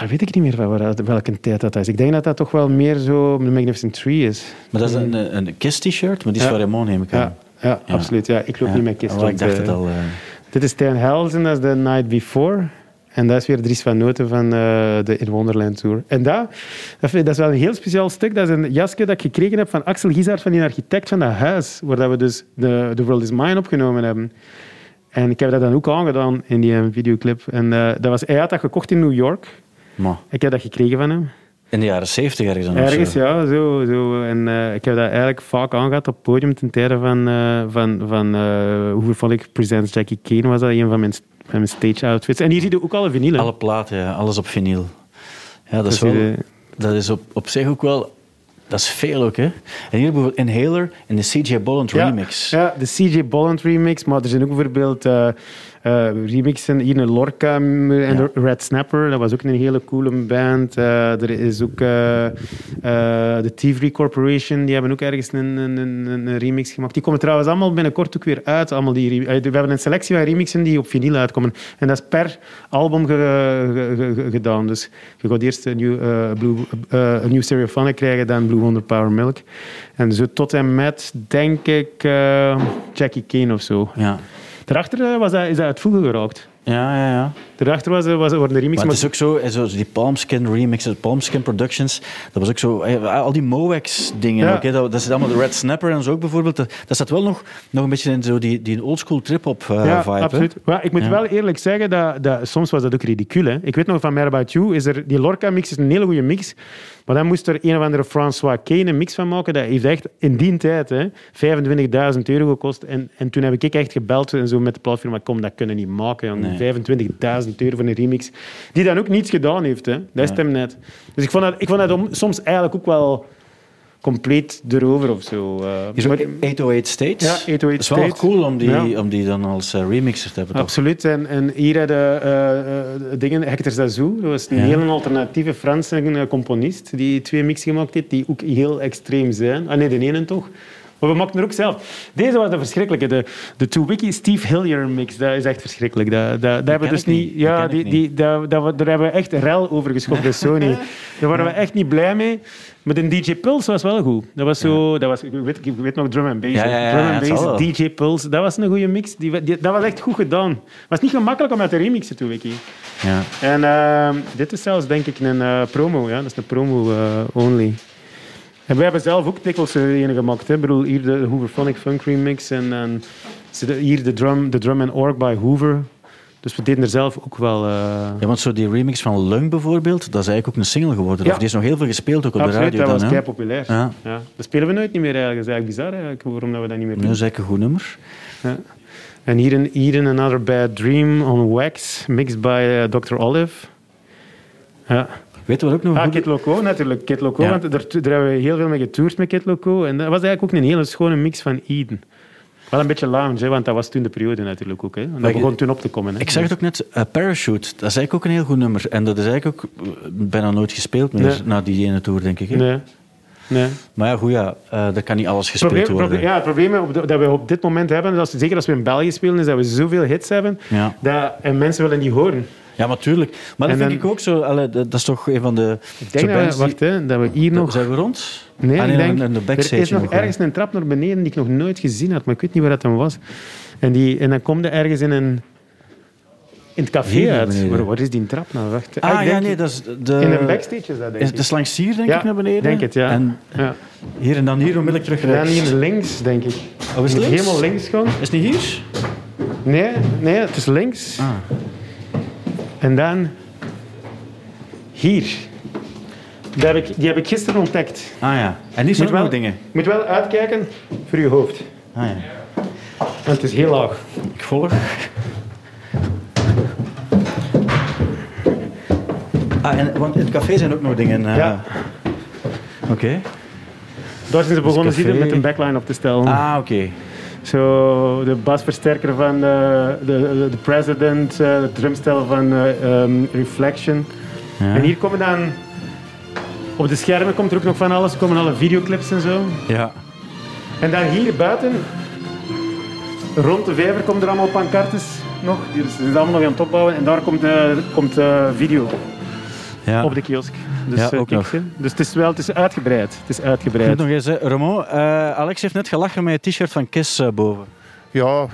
Dat weet ik niet meer van waar welke tijd dat is. Ik denk dat dat toch wel meer zo de Magnificent Tree is. Maar dat is een, een Kiss-t-shirt, maar die is Ja. van Raymond, neem ik aan. Ja, ja, Ja. absoluut. Ja, ik loop niet met kist Oh, ik dacht het al. eh. Dit is Stijn Helsen, dat is The Night Before. En dat is weer Dries van Noten van eh, de In Wonderland Tour. En dat, dat, is wel een heel speciaal stuk. Dat is een jasje dat ik gekregen heb van Axel Gizaert, van die architect van dat huis, waar dat we dus de, The World Is Mine opgenomen hebben. En ik heb dat dan ook aangedaan in die eh, videoclip. En dat was, hij had dat gekocht in New York. Maar Ik heb dat gekregen van hem. in de jaren zeventig ergens dan Ergens, zo. ja. Zo, zo. En eh, ik heb dat eigenlijk vaak aangehad op het podium ten tijde van, eh van, van eh, hoe vond ik Presents Jackie Kane was dat een van mijn, van mijn stage outfits. En hier zie je ook alle vinylen. Alle platen, ja, alles op vinyl. Ja, dat is, wel, dat is op, op zich ook wel... Dat is veel ook, hè. En hier bijvoorbeeld Inhaler in de CJ Bolland ja, remix. Ja, de CJ Bolland remix, maar er zijn ook bijvoorbeeld remixen. Hier een Lorca en Ja. Red Snapper, dat was ook een hele coole band. Eh, er is ook eh, eh, de Thievery Corporation, die hebben ook ergens een, een, een, een remix gemaakt. Die komen trouwens allemaal binnenkort ook weer uit. Allemaal die, eh, we hebben een selectie van remixen die op vinyl uitkomen. En dat is per album ge- ge- ge- ge- gedaan. Dus je gaat eerst een nieuw, eh, Blue, eh, een nieuw Stereophonic krijgen, dan Blue Wonder Power Milk. En zo tot en met, denk ik, eh, Jackie Kane of zo. Ja, Daarachter eh, was dat, is dat het voegen geraakt. ja, ja. ja. Daarachter was, was, de. Maar het is ook zo, eh, zo die Palmskin remixes, Palmskin Productions, dat was ook zo, eh, al die Moex dingen, Ja. dat, dat zit allemaal de Red Snapper en zo ook bijvoorbeeld, dat, dat staat wel nog, nog een beetje in zo die, die oldschool trip-hop eh, ja, vibe. hè. absoluut. Maar ik moet Ja. wel eerlijk zeggen, dat, dat, soms was dat ook ridicul. Hè. Ik weet nog van Mad About You, is er, die Lorca-mix is een hele goede mix. Maar dan moest er een of andere François Kane een mix van maken. Dat heeft echt in die tijd hè, 25.000 euro gekost. En, en toen heb ik echt gebeld en zo met de platform, kom, dat kunnen niet maken. jongen. Nee. 25.000 euro voor een remix. Die dan ook niets gedaan heeft. Hè. Dat is het hem net. Dus ik vond dat, ik vond dat om- soms eigenlijk ook wel compleet erover of zo. Hier is ook Maar- 808 States. Ja, 808 Dat is wel States. cool om die, Ja. om die dan als eh, remixer te hebben. toch? Absoluut. En, en hier hadden eh, dingen, Hector Zazou, dat was een Ja. hele alternatieve Franse componist, die twee mix gemaakt heeft, die ook heel extreem zijn. Ah nee, de ene toch. Maar we maakten er ook zelf. Deze was de verschrikkelijke. De, de Two Wiki Steve Hillier mix, dat is echt verschrikkelijk. Dat, dat, dat hebben we dus niet. Ja, die, die, dat, dat, we- daar hebben we echt rel over geschopt bij Sony. Daar waren we echt niet blij mee. Maar de DJ Pulse was wel goed. Dat was zo... Dat was, ik, weet, ik weet nog drum and bass. Ja, hè. ja, ja, drum and bass. DJ Pulse. Dat was een goede mix. Die, die- dat was echt goed gedaan. Het was niet gemakkelijk om uit te remixen, Two Wiki. Ja. En ehm, dit is zelfs denk ik een eh, promo. Ja? Dat is een promo eh, only. En we hebben zelf ook dikwijls er een gemaakt. Hè? Ik bedoel, hier de Hooverphonic Funk remix. En, en hier de drum, de drum and org by Hoover. Dus we deden er zelf ook wel... eh, Ja, want zo die remix van Lung bijvoorbeeld, dat is eigenlijk ook een single geworden. Ja. Of die is nog heel veel gespeeld ook op absoluut, de radio dat dan. was kei populair. Ja. Ja. Dat spelen we nooit niet meer eigenlijk. Dat is eigenlijk bizar eigenlijk, waarom dat we dat niet meer doen. Dat is eigenlijk een goed nummer. Ja. En hier in Eden, Another Bad Dream on Wax, mixed by eh, Dr. Olive. Ja. Weet je wat ook nog Ah, goede- Kid Loco natuurlijk. Kid Loco, Ja. want daar, daar hebben we heel veel mee getoerd met Kid Loco. En dat was eigenlijk ook een hele schone mix van Eden. Wel een beetje lounge, hè, want dat was toen de periode natuurlijk ook. Hè. En dat Maar je- begon toen op te komen. Hè. Ik zeg het ook net, eh, Parachute, dat is eigenlijk ook een heel goed nummer. En dat is eigenlijk ook eh, bijna nooit gespeeld meer Nee. na die ene tour, denk ik. Hè? Nee. nee. Maar ja, goed, ja, eh er kan niet alles gespeeld Probleem, worden. probleem- ja, het probleem de- dat we op dit moment hebben, is als, zeker als we in België spelen, is dat we zoveel hits hebben Ja. dat, en mensen willen niet horen. Ja, maar tuurlijk. Maar dat En vind dan- ik ook zo. Allee, dat, is toch een van de. Ik denk dat, wacht, hè, dat we hier nog... Zijn we rond? Nee, Ah, ik denk, de er is nog ergens een trap naar beneden die ik nog nooit gezien had, maar ik weet niet waar dat dan was. En, die, en dan kom je ergens in een... In het café Hier uit. beneden. Waar, waar is die trap nou? Wacht. Ah, ik ja, nee, dat is de. In de backstage is dat, denk Is, ik. dat is langs hier, denk Ja, ik, naar beneden. denk het, ja. En ja. hier en dan hier onmiddellijk terug En dan rechts. hier links, denk ik. Oh, is het links? Helemaal links gaan. Is het niet hier? Nee, nee, het is links. Ah. En dan... Hier. Die heb, ik, die heb ik gisteren ontdekt. Ah ja. En die zijn wel, dingen. moet wel uitkijken voor je hoofd. Ah ja. Want het is heel laag. Ik volg. Ah, en, want in het café zijn ook nog dingen. eh, Ja. Oké. Daar zijn ze begonnen café. zitten met een backline op te stellen. Ah, oké. Zo de basversterker van eh, de, de, de President, eh, het drumstel van eh, ehm, Reflection. Ja. En hier komen dan... Op de schermen komt er ook nog van alles. Komen alle videoclips en zo. Ja. En dan hier buiten, rond de vijver, komen er allemaal pancartes nog. Die zijn allemaal nog aan het opbouwen. En daar komt, eh, komt video ja. op de kiosk. Dus, Ja, eh, ook nog. dus het is wel het is uitgebreid. Het is uitgebreid. nog eens. Ramon, eh, Alex heeft net gelachen met het t-shirt van Kiss eh, boven. Ja,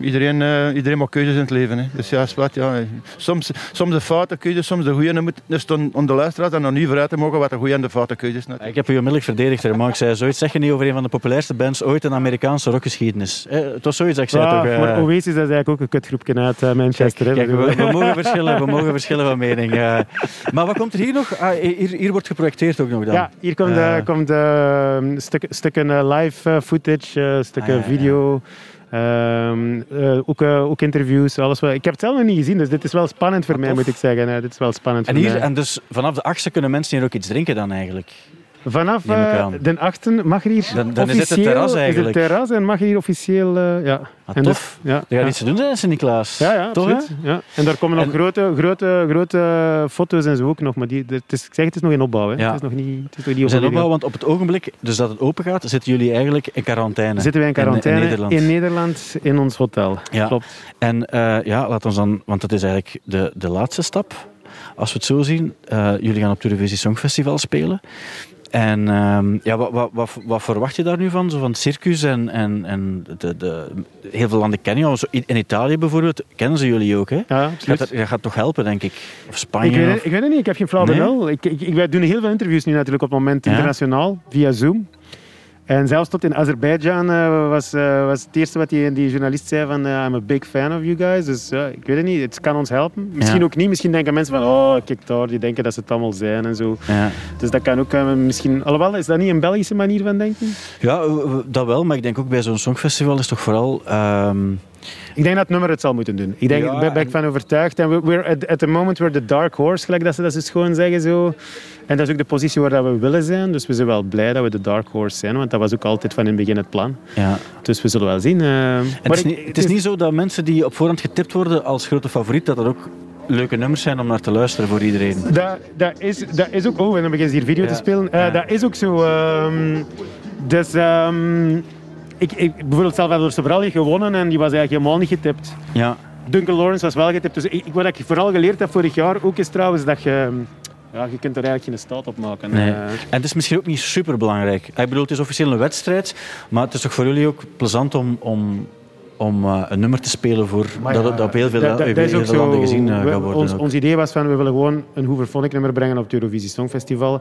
iedereen, eh, iedereen maakt keuzes in het leven. Hè. Dus ja, wat, ja. Soms, soms de foute keuzes, soms de goede. Dan moet dus dan aan de luisteraars en dan nu vooruit te mogen wat de goede en de foute keuzes zijn. Ik heb u onmiddellijk verdedigd, Ramon. Ik zei zoiets zeg je niet over een van de populairste bands ooit in de Amerikaanse rockgeschiedenis. Eh, het was zoiets dat ik zei Ja, toch... eh, maar Oasis dat is eigenlijk ook een kutgroepje uit eh, Manchester. hè. Kijk, we, we mogen verschillen, we mogen verschillen van mening. eh. maar wat komt er hier nog? Ah, hier, hier wordt geprojecteerd ook nog dan? Ja, hier komt, komt eh, stuk, stukken live footage, stukken Ah, ja, ja. Ehm, eh, ook, eh, ook interviews, alles wat. Ik heb het zelf nog niet gezien, dus dit is wel spannend voor Ah, mij, moet ik zeggen. Dit is wel spannend En, voor mij. en dus vanaf de achtste kunnen mensen hier ook iets drinken dan eigenlijk? Vanaf neem ik eh, aan. de 8e mag er hier Dan- dan is het officieel... terras eigenlijk. Is het terras en mag er hier officieel... eh, ja. Ah, En tof. dus- ja, Er gaat ja. iets te doen zijn, Sint-Niklaas. Ja, ja, absoluut. Ja. En daar komen nog grote, grote, grote foto's en zo ook nog. Maar die, het is, ik zeg, het is nog in opbouw. Hè. Ja. Het is nog niet, het is nog niet zijn opbouw, want op het ogenblik dus dat het open gaat, zitten jullie eigenlijk in quarantaine. Zitten wij in quarantaine in Nederland. in Nederland in ons hotel. Ja. Klopt. En eh, ja, laat ons dan, want dat is eigenlijk de, de laatste stap. Als we het zo zien, jullie gaan op het Eurovisie Songfestival spelen. En ehm, ja, wat, wat, wat, wat verwacht je daar nu van? Zo van het circus en, en, en de, de, heel veel landen kennen jou. Zo In in Italië bijvoorbeeld kennen ze jullie ook. Hè? Ja, absoluut. dat, dat gaat toch helpen, denk ik? Of Spanje? Ik weet, of- ik weet het niet, ik heb geen flauw benul. Ik, ik, ik, wij doen heel veel interviews nu natuurlijk op het moment Ja? internationaal, via Zoom. En zelfs tot in Azerbeidzjan eh, was, eh, was het eerste wat die, die journalist zei van eh, I'm a big fan of you guys. Dus ik weet het niet, het kan ons helpen. Misschien Ja. ook niet, misschien denken mensen van oh kijk daar, die denken dat ze het allemaal zijn en zo. Ja. Dus dat kan ook misschien... Alhoewel, is dat niet een Belgische manier van denken? ja, dat wel. Maar ik denk ook bij zo'n songfestival is toch vooral... ehm, Ik denk dat het nummer het zal moeten doen. Ik denk, Ja, ben ik van overtuigd. En we- we're at, at the moment we're the dark horse, gelijk dat ze dat zo schoon zeggen. Zo. En dat is ook de positie waar dat we willen zijn. Dus we zijn wel blij dat we de dark horse zijn, want dat was ook altijd van in het begin het plan. ja. Dus we zullen wel zien. eh. En het, is niet, het is niet zo dat mensen die op voorhand getipt worden als grote favoriet, dat dat ook leuke nummers zijn om naar te luisteren voor iedereen. Dat, dat, is, dat is ook... Oh, en dan beginnen ze hier video Ja. te spelen. Eh, Ja. Dat is ook zo... ehm, dus... ehm, ik, ik, bijvoorbeeld Salvador Sobral heeft gewonnen en die was eigenlijk helemaal niet getipt. Ja. Duncan Lawrence was wel getipt. Dus ik, wat ik vooral geleerd heb vorig jaar ook is trouwens dat je... Ja, je kunt er eigenlijk geen staat op maken. Nee. Eh, En het is misschien ook niet super belangrijk. Ik bedoel, het is officieel een wedstrijd, maar het is toch voor jullie ook plezant om, om, om eh, een nummer te spelen voor dat het op heel veel, dat- dat- heel dat veel landen gezien eh, we- gaat worden. Ons, ons idee was van we willen gewoon een Hooverphonic nummer brengen op het Eurovisie Songfestival.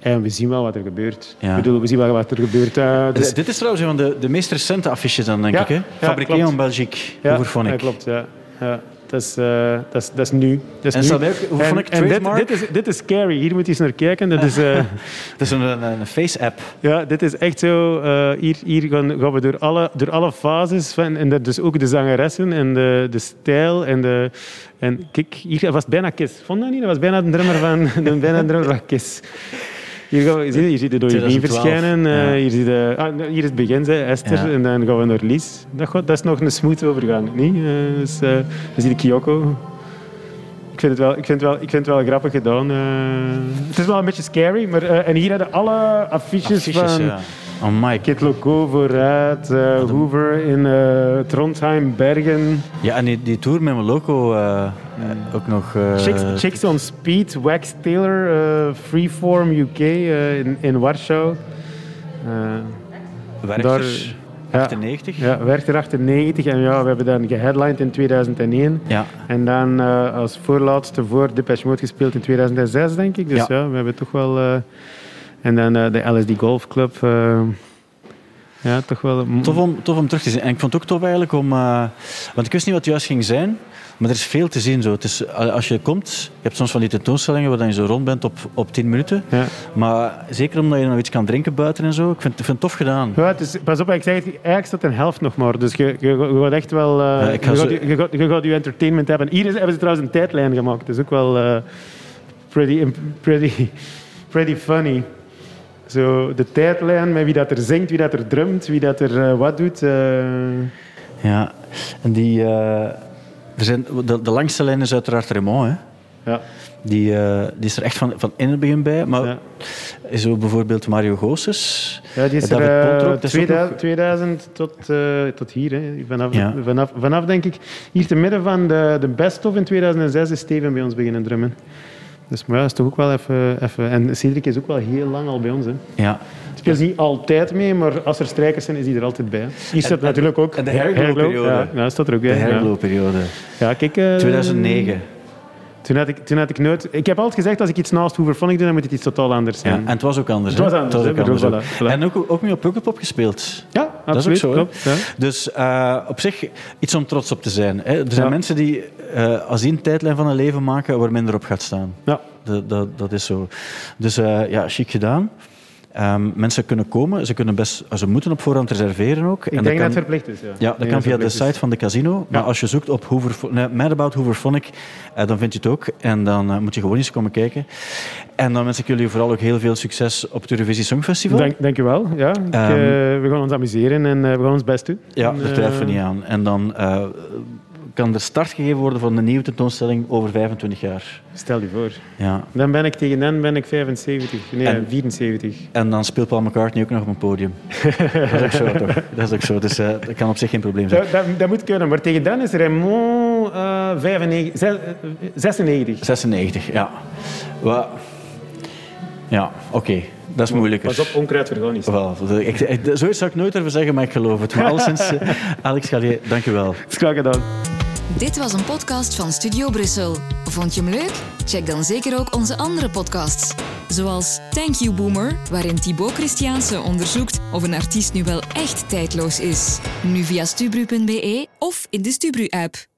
En we zien wel wat er gebeurt. Ja. Ik bedoel, we zien wel wat er gebeurt. Eh, Dus dit is trouwens een van de, de meest recente affiches dan, denk Ja, ik. Hè? ja, Fabriqué en Belgique, ja, Hooverphonic. ja, klopt. Ja. Dat is, uh, dat is, dat is nu. Dat is en, nu. Ook, hoe vond ik en dit, dit, is, dit is scary. Hier moet je eens naar kijken. Dat is, uh, het is een, een face-app. Ja, dit is echt zo. Uh, hier hier gaan, gaan, we door alle, door alle fases. Van, en dat, dus ook de zangeressen en de, de stijl. En, de, en kijk, hier was bijna Kiss. Vond dat niet? Dat was bijna de drummer van, bijna de drummer van Kiss. Hier, gaan we, hier, hier zie je door je verschijnen. Ja. hier, zie je, ah, hier is het begin, zei Esther. Ja. En dan gaan we naar Lies. Dat, dat is nog een smooth overgang. Niet? Uh, dus, uh, dan zie je Kyoko. Ik vind, het wel, ik, vind het wel, ik vind het wel grappig gedaan. Het is wel een beetje scary. Maar, en hier hadden alle affiches, affiches van... Ja Oh my. Kit Loco vooruit, uh, Hoover in uh, Trondheim, Bergen. Ja, en die, die tour met mijn loco uh, ook nog... Chicks, Chicks, on Speed, Wax Taylor, Freeform UK in, in Warschau. Werchters, daar, 98? Ja, ja Werchter 98. En ja, we hebben dan geheadlined in 2001. Ja. En dan als voorlaatste voor Depeche Mode gespeeld in 2006, denk ik. Dus ja, ja we hebben toch wel... En dan uh, de LSD Golf Club. Uh, ja, toch wel... Tof om, tof om terug te zien. En ik vond het ook tof eigenlijk om... Uh, want ik wist niet wat het juist ging zijn. Maar er is veel te zien. Zo. Het is, als je komt, je hebt soms van die tentoonstellingen waar je zo rond bent op, op 10 minuten. Ja. Maar zeker omdat je nog iets kan drinken buiten en zo. Ik vind, ik vind het tof gedaan. Ja, het is, pas op, ik zeg het, eigenlijk staat een helft nog maar. Dus je, je, je gaat echt wel... Uh, ja, je, gaat, je, gaat, je, gaat, je entertainment hebben. Hier hebben ze trouwens een tijdlijn gemaakt. Dat is ook wel uh, pretty, pretty, pretty funny. Zo de tijdlijn met wie dat er zingt, wie dat er drumt, wie dat er uh, wat doet. Uh... Ja, en die... Uh, er zijn, de, de, langste lijn is uiteraard Raymond, hè? Ja. Die, die is er echt van, van in het begin bij. Maar ja. zo bijvoorbeeld Mario Goossens. Ja, die is er Poltrock, 2000, 2000, tot, tot hier. Hè. Vanaf, ja. vanaf, vanaf, denk ik, hier te midden van de, de best-of in 2006 is Steven bij ons beginnen drummen. Dus maar ja, dat is toch ook wel even, even... En Cedric is ook wel heel lang al bij ons. Hè. Ja. Speelt niet altijd mee, maar als er strijkers zijn, is hij er altijd bij. Hier staat natuurlijk ook... En de herglow-periode. Ja, ja, dat staat er ook bij. De herglow-periode. Ja, kijk... Uh, 2009. Toen had, ik, toen had ik nooit... Ik heb altijd gezegd, als ik iets naast Hooverphonic doe, dan moet het iets totaal anders zijn. Ja, en het was ook anders. Het was anders. Het was ook anders voilà, voilà. En ook, ook mee op Pukkelpop gespeeld. Ja, absoluut. Dat is ook zo. Ja. Dus uh, op zich iets om trots op te zijn. Hè. Er zijn ja. mensen die, uh, als die een tijdlijn van hun leven maken, waar minder op gaat staan. Ja. Dat, dat, dat is zo. Dus uh, ja, chic gedaan. Um, mensen kunnen komen, ze, kunnen best, ze moeten op voorhand reserveren ook. Ik en denk dat, het verplicht is. Ja, ja dat kan via de site van de casino. Maar als je zoekt op Hoover, nee, Mad About Hooverphonic, uh, dan vind je het ook. En dan uh, moet je gewoon eens komen kijken. En dan wens ik jullie vooral ook heel veel succes op het Eurovisie Songfestival. Dank, dank je wel. Ja, ik, um, we gaan ons amuseren en we gaan ons best doen. Ja, daar twijfel niet aan. En dan kan er start gegeven worden van een nieuwe tentoonstelling over 25 jaar. Stel je voor. Ja. Dan ben ik tegen hen ben ik 75. Nee, en, 74. En dan speelt Paul McCartney ook nog op een podium. dat is ook zo, toch? Dat is ook zo. Dus uh, dat kan op zich geen probleem zijn. Dat, dat, moet kunnen. Maar tegen dan is Raymond uh, 95, 96. 96, ja. Wat... Ja, oké. Okay. Dat is moeilijker. Pas op, onkruid vergaan niet. Wel, ik, ik, zoiets zou ik nooit even zeggen, maar ik geloof het. Maar alleszins, uh, Alex Gallier, dank je wel. Graag gedaan. Dit was een podcast van Studio Brussel. Vond je hem leuk? Check dan zeker ook onze andere podcasts. Zoals Thank You Boomer, waarin Thibaut Christiaanse onderzoekt of een artiest nu wel echt tijdloos is. Nu via stubru.be of in de Stubru-app.